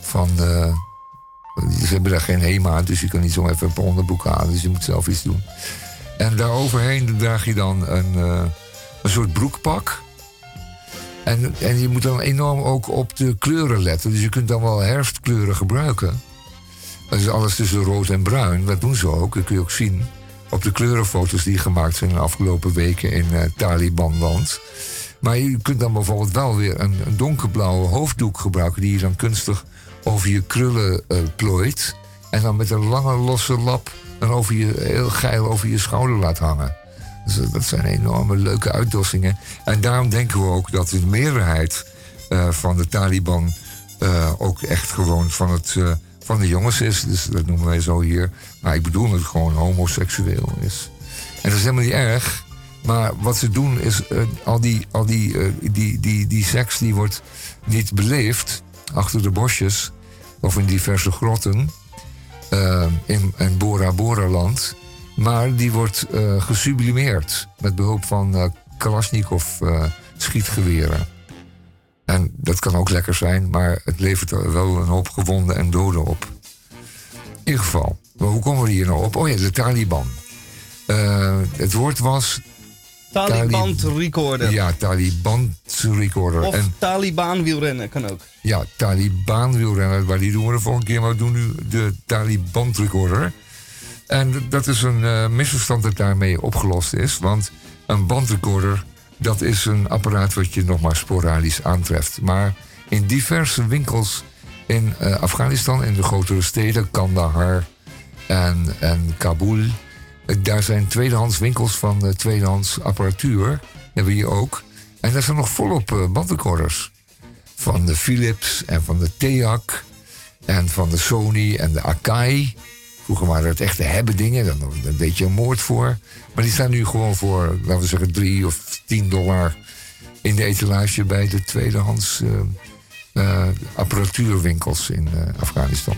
Van, ze hebben daar geen HEMA, dus je kan niet zo even een onderbroek halen. Dus je moet zelf iets doen. En daaroverheen draag je dan een, een soort broekpak. En, en je moet dan enorm ook op de kleuren letten. Dus je kunt dan wel herfstkleuren gebruiken. Dat is alles tussen rood en bruin. Dat doen ze ook. Dat kun je ook zien op de kleurenfoto's die gemaakt zijn de afgelopen weken in eh, Talibanland. Maar je kunt dan bijvoorbeeld wel weer een, donkerblauwe hoofddoek gebruiken... die je dan kunstig over je krullen eh, plooit. En dan met een lange losse lap dan over je, heel geil over je schouder laat hangen. Dus eh, dat zijn enorme leuke uitdossingen. En daarom denken we ook dat de meerderheid eh, van de Taliban eh, ook echt gewoon van, het, van de jongens is. Dus dat noemen wij zo hier. Maar ik bedoel dat het gewoon homoseksueel is. En dat is helemaal niet erg. Maar wat ze doen is, al, die, al die, die, die, die seks die wordt niet beleefd achter de bosjes of in diverse grotten in, in Bora Bora land. Maar die wordt eh, gesublimeerd met behulp van eh Kalashnikov eh, schietgeweren. En dat kan ook lekker zijn, maar het levert er wel een hoop gewonden en doden op. In ieder geval, maar hoe komen we hier nou op? Oh ja, de Taliban. Eh, het woord was Taliban recorder. ja, Taliban recorder. Of En Taliban wielrennen kan ook. ja, Taliban wielrennen, maar die doen we de volgende keer. Maar we doen nu de Taliban recorder. En dat is een eh, misverstand dat daarmee opgelost is. Want een bandrecorder, dat is een apparaat wat je nog maar sporadisch aantreft. Maar in diverse winkels in eh, Afghanistan, in de grotere steden, Kandahar en, en Kabul... eh, daar zijn tweedehands winkels van eh, tweedehands apparatuur. hebben we hier ook. En daar zijn nog volop bandrecorders van de Philips en van de TEAC en van de Sony en de Akai. Vroeger waren het echte hebben dingen, dan, deed je een moord voor. Maar die staan nu gewoon voor, laten we zeggen, 3 of 10 dollar in de etalage bij de tweedehands eh, eh, apparatuurwinkels in eh, Afghanistan.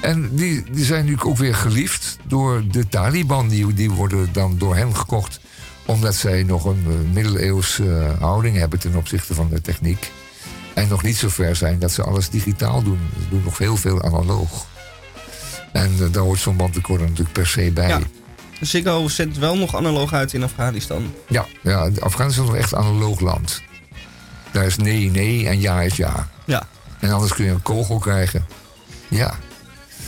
En die, die zijn nu ook weer geliefd door de Taliban. Die, die worden dan door hen gekocht omdat zij nog een middeleeuwse houding hebben ten opzichte van de techniek. En nog niet zo ver zijn dat ze alles digitaal doen. Ze doen nog heel veel analoog. En eh, daar hoort zo'n bandrecorder natuurlijk per se bij. Ja. Ziggo zendt wel nog analoog uit in Afghanistan. Ja, ja Afghanistan is nog echt een analoog land. Daar is nee, nee en ja is ja. Ja. En anders kun je een kogel krijgen. Ja.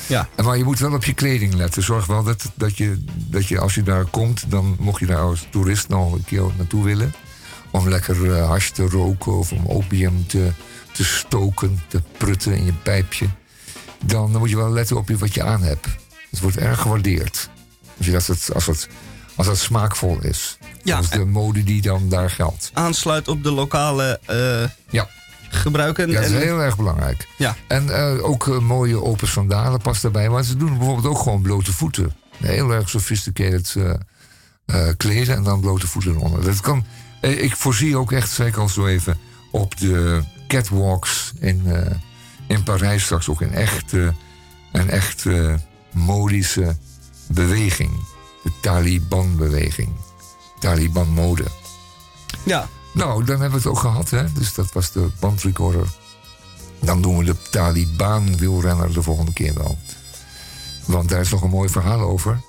Ja. En Maar je moet wel op je kleding letten. Zorg wel dat, dat, je, dat je als je daar komt, dan mocht je daar als toerist nog een keer naartoe willen. Om lekker eh, hash te roken of om opium te, te stoken, te prutten in je pijpje. Dan, moet je wel letten op wat je aan hebt. Het wordt erg gewaardeerd. Als, je dat, het- als, het, als dat smaakvol is. Ja, Dat is de mode die dan daar geldt. Aansluit op de lokale eh, Ja. gebruiken. Ja, dat is heel erg belangrijk. Ja. En eh, ook eh, mooie open sandalen past daarbij. Maar ze doen bijvoorbeeld ook gewoon blote voeten. Heel erg sophisticated kleden en dan blote voeten eronder. Dat kan, ik voorzie ook echt, zei ik al zo even, op de catwalks in, in Parijs straks ook een echte, een echt eh, modische beweging. De Taliban-beweging. Taliban-mode. Ja. Nou, dan hebben we het ook gehad, hè. Dus dat was de bandrecorder. Dan doen we de Taliban-wielrenner de volgende keer wel. Want daar is nog een mooi verhaal over.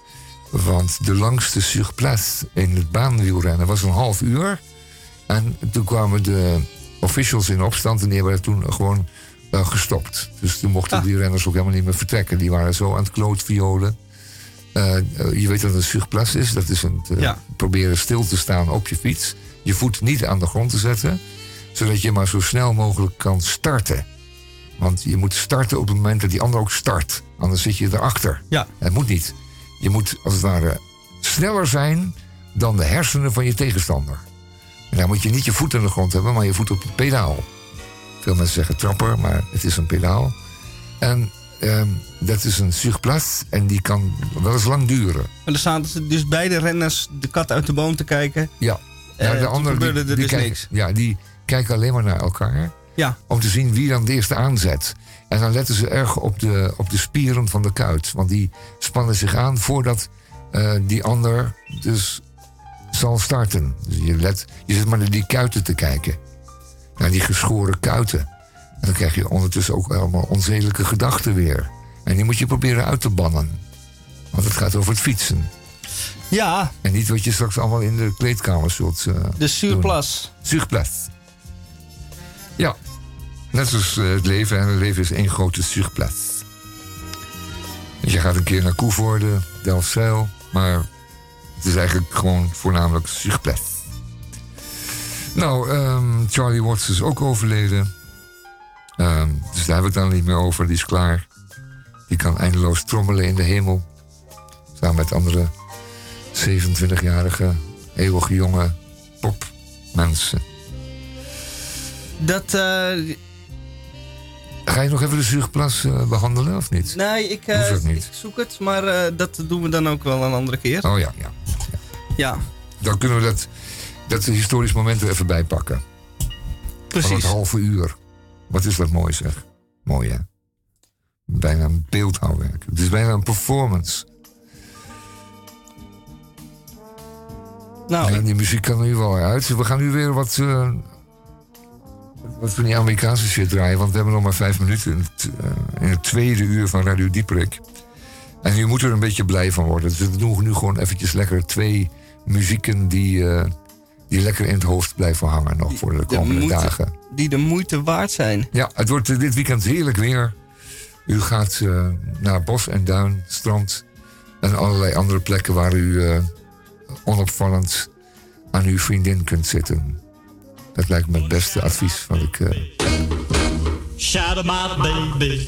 Want de langste surplace in het baanwielrennen was een half uur. En toen kwamen de officials in opstand en die hebben toen gewoon gestopt. Dus toen mochten die renners ook helemaal niet meer vertrekken. Die waren zo aan het klootviolen. Eh, je weet wat een surplace is. Dat is een, eh, Ja. proberen stil te staan op je fiets. Je voet niet aan de grond te zetten. Zodat je maar zo snel mogelijk kan starten. Want je moet starten op het moment dat die ander ook start. Anders zit je erachter. Ja. Het moet niet. Je moet als het ware sneller zijn dan de hersenen van je tegenstander. En dan moet je niet je voet aan de grond hebben, maar je voet op het pedaal. Veel mensen zeggen trapper, maar het is een pedaal. En ehm, dat is een surplace en die kan wel eens lang duren. En dan staan dus beide renners de kat uit de boom te kijken. Ja. Eh, Ja, de toen anderen die, er dus kijken, niks. Ja, die kijken alleen maar naar elkaar. Ja. Om te zien wie dan de eerste aanzet. En dan letten ze erg op de, op de spieren van de kuit. Want die spannen zich aan voordat eh, die ander dus zal starten. Dus je, let, je zit maar naar die kuiten te kijken. Naar die geschoren kuiten. En dan krijg je ondertussen ook allemaal onzedelijke gedachten weer. En die moet je proberen uit te bannen. Want het gaat over het fietsen. Ja, En niet wat je straks allemaal in de kleedkamer zult eh, de surplus. Surplace. Ja, net zoals eh, het leven. En het leven is één grote surplace. Dus je gaat een keer naar Koevoorde, Delfzijl. Maar het is eigenlijk gewoon voornamelijk surplace. Nou, ehm, Charlie Watts is ook overleden. Ehm, dus daar hebben we het dan niet meer over. Die is klaar. Die kan eindeloos trommelen in de hemel. Samen met andere 27-jarige, eeuwige jonge popmensen. Dat, eh, Ga je nog even de zuurplas eh, behandelen of niet? nee, ik, eh, niet. ik zoek het, maar dat doen we dan ook wel een andere keer. Oh ja, ja. Ja, Dan kunnen we dat, dat historisch moment er even bij pakken. Van precies. het halve uur. Wat is dat mooi zeg. Mooi hè? Bijna een beeldhouwwerk. Het is bijna een performance. Nou, En die muziek kan er nu wel uit. We gaan nu weer wat, eh, wat van die Amerikaanse shit draaien. Want we hebben nog maar vijf minuten in het, eh, in het tweede uur van Radio Dieperik. En je moet er een beetje blij van worden. Dus we doen nu gewoon eventjes lekker twee muzieken die, eh, die lekker in het hoofd blijven hangen nog voor de de komende moeite- dagen. die de moeite waard zijn. Ja, het wordt eh, dit weekend heerlijk weer. U gaat eh, naar bos en duin, strand en allerlei andere plekken waar u eh, onopvallend aan uw vriendin kunt zitten. Dat lijkt me het beste advies wat ik. eh, Shadow my baby.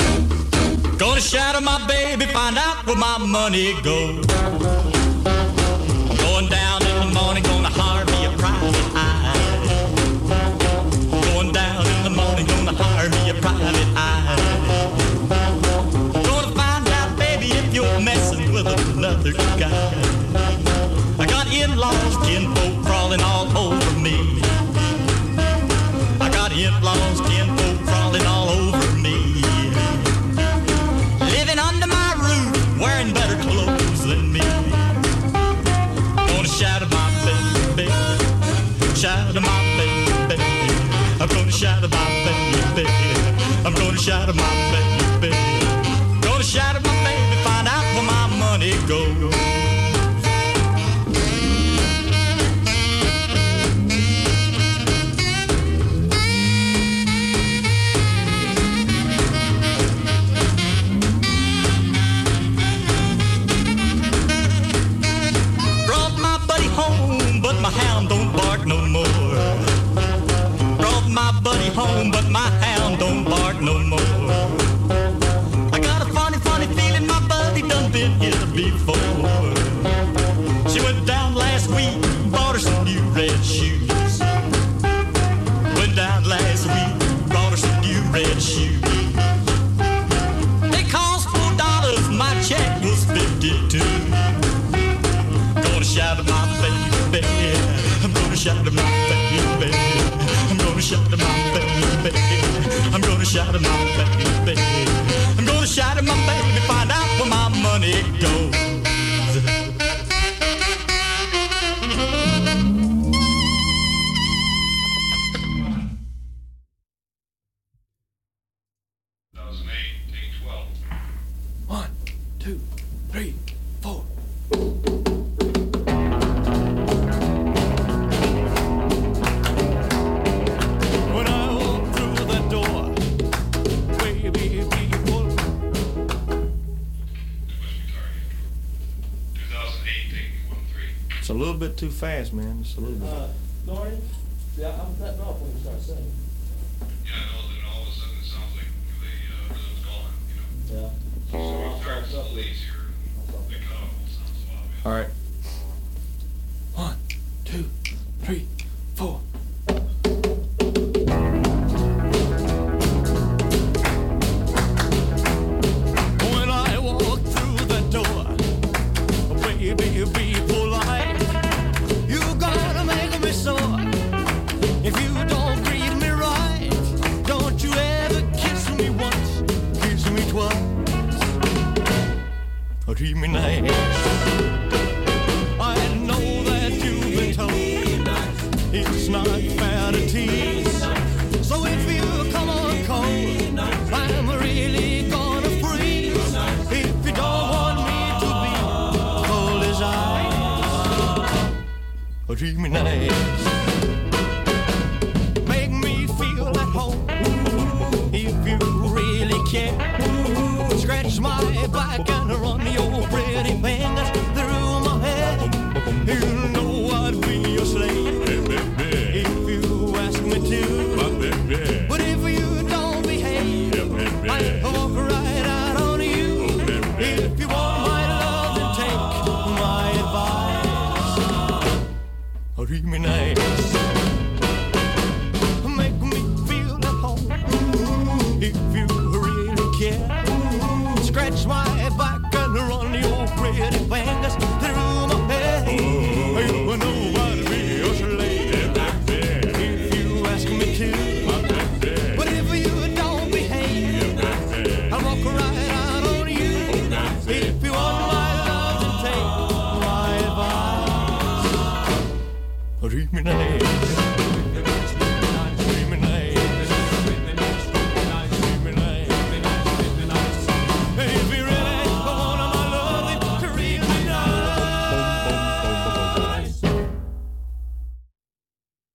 Gonna shadow my baby, find out where my money goes. Going down in the morning, gonna a Going down in the morning, gonna hire me a private eye. Gonna find out, baby, if you're messing with another guy. I got in-laws, crawling all over me. I got gonna shadow my baby. Gonna shadow my baby, find out where my money goes. Brought my buddy home, but my hound don't bark no more. Brought my buddy home, but my hound don't bark no more. Before. what I was saying.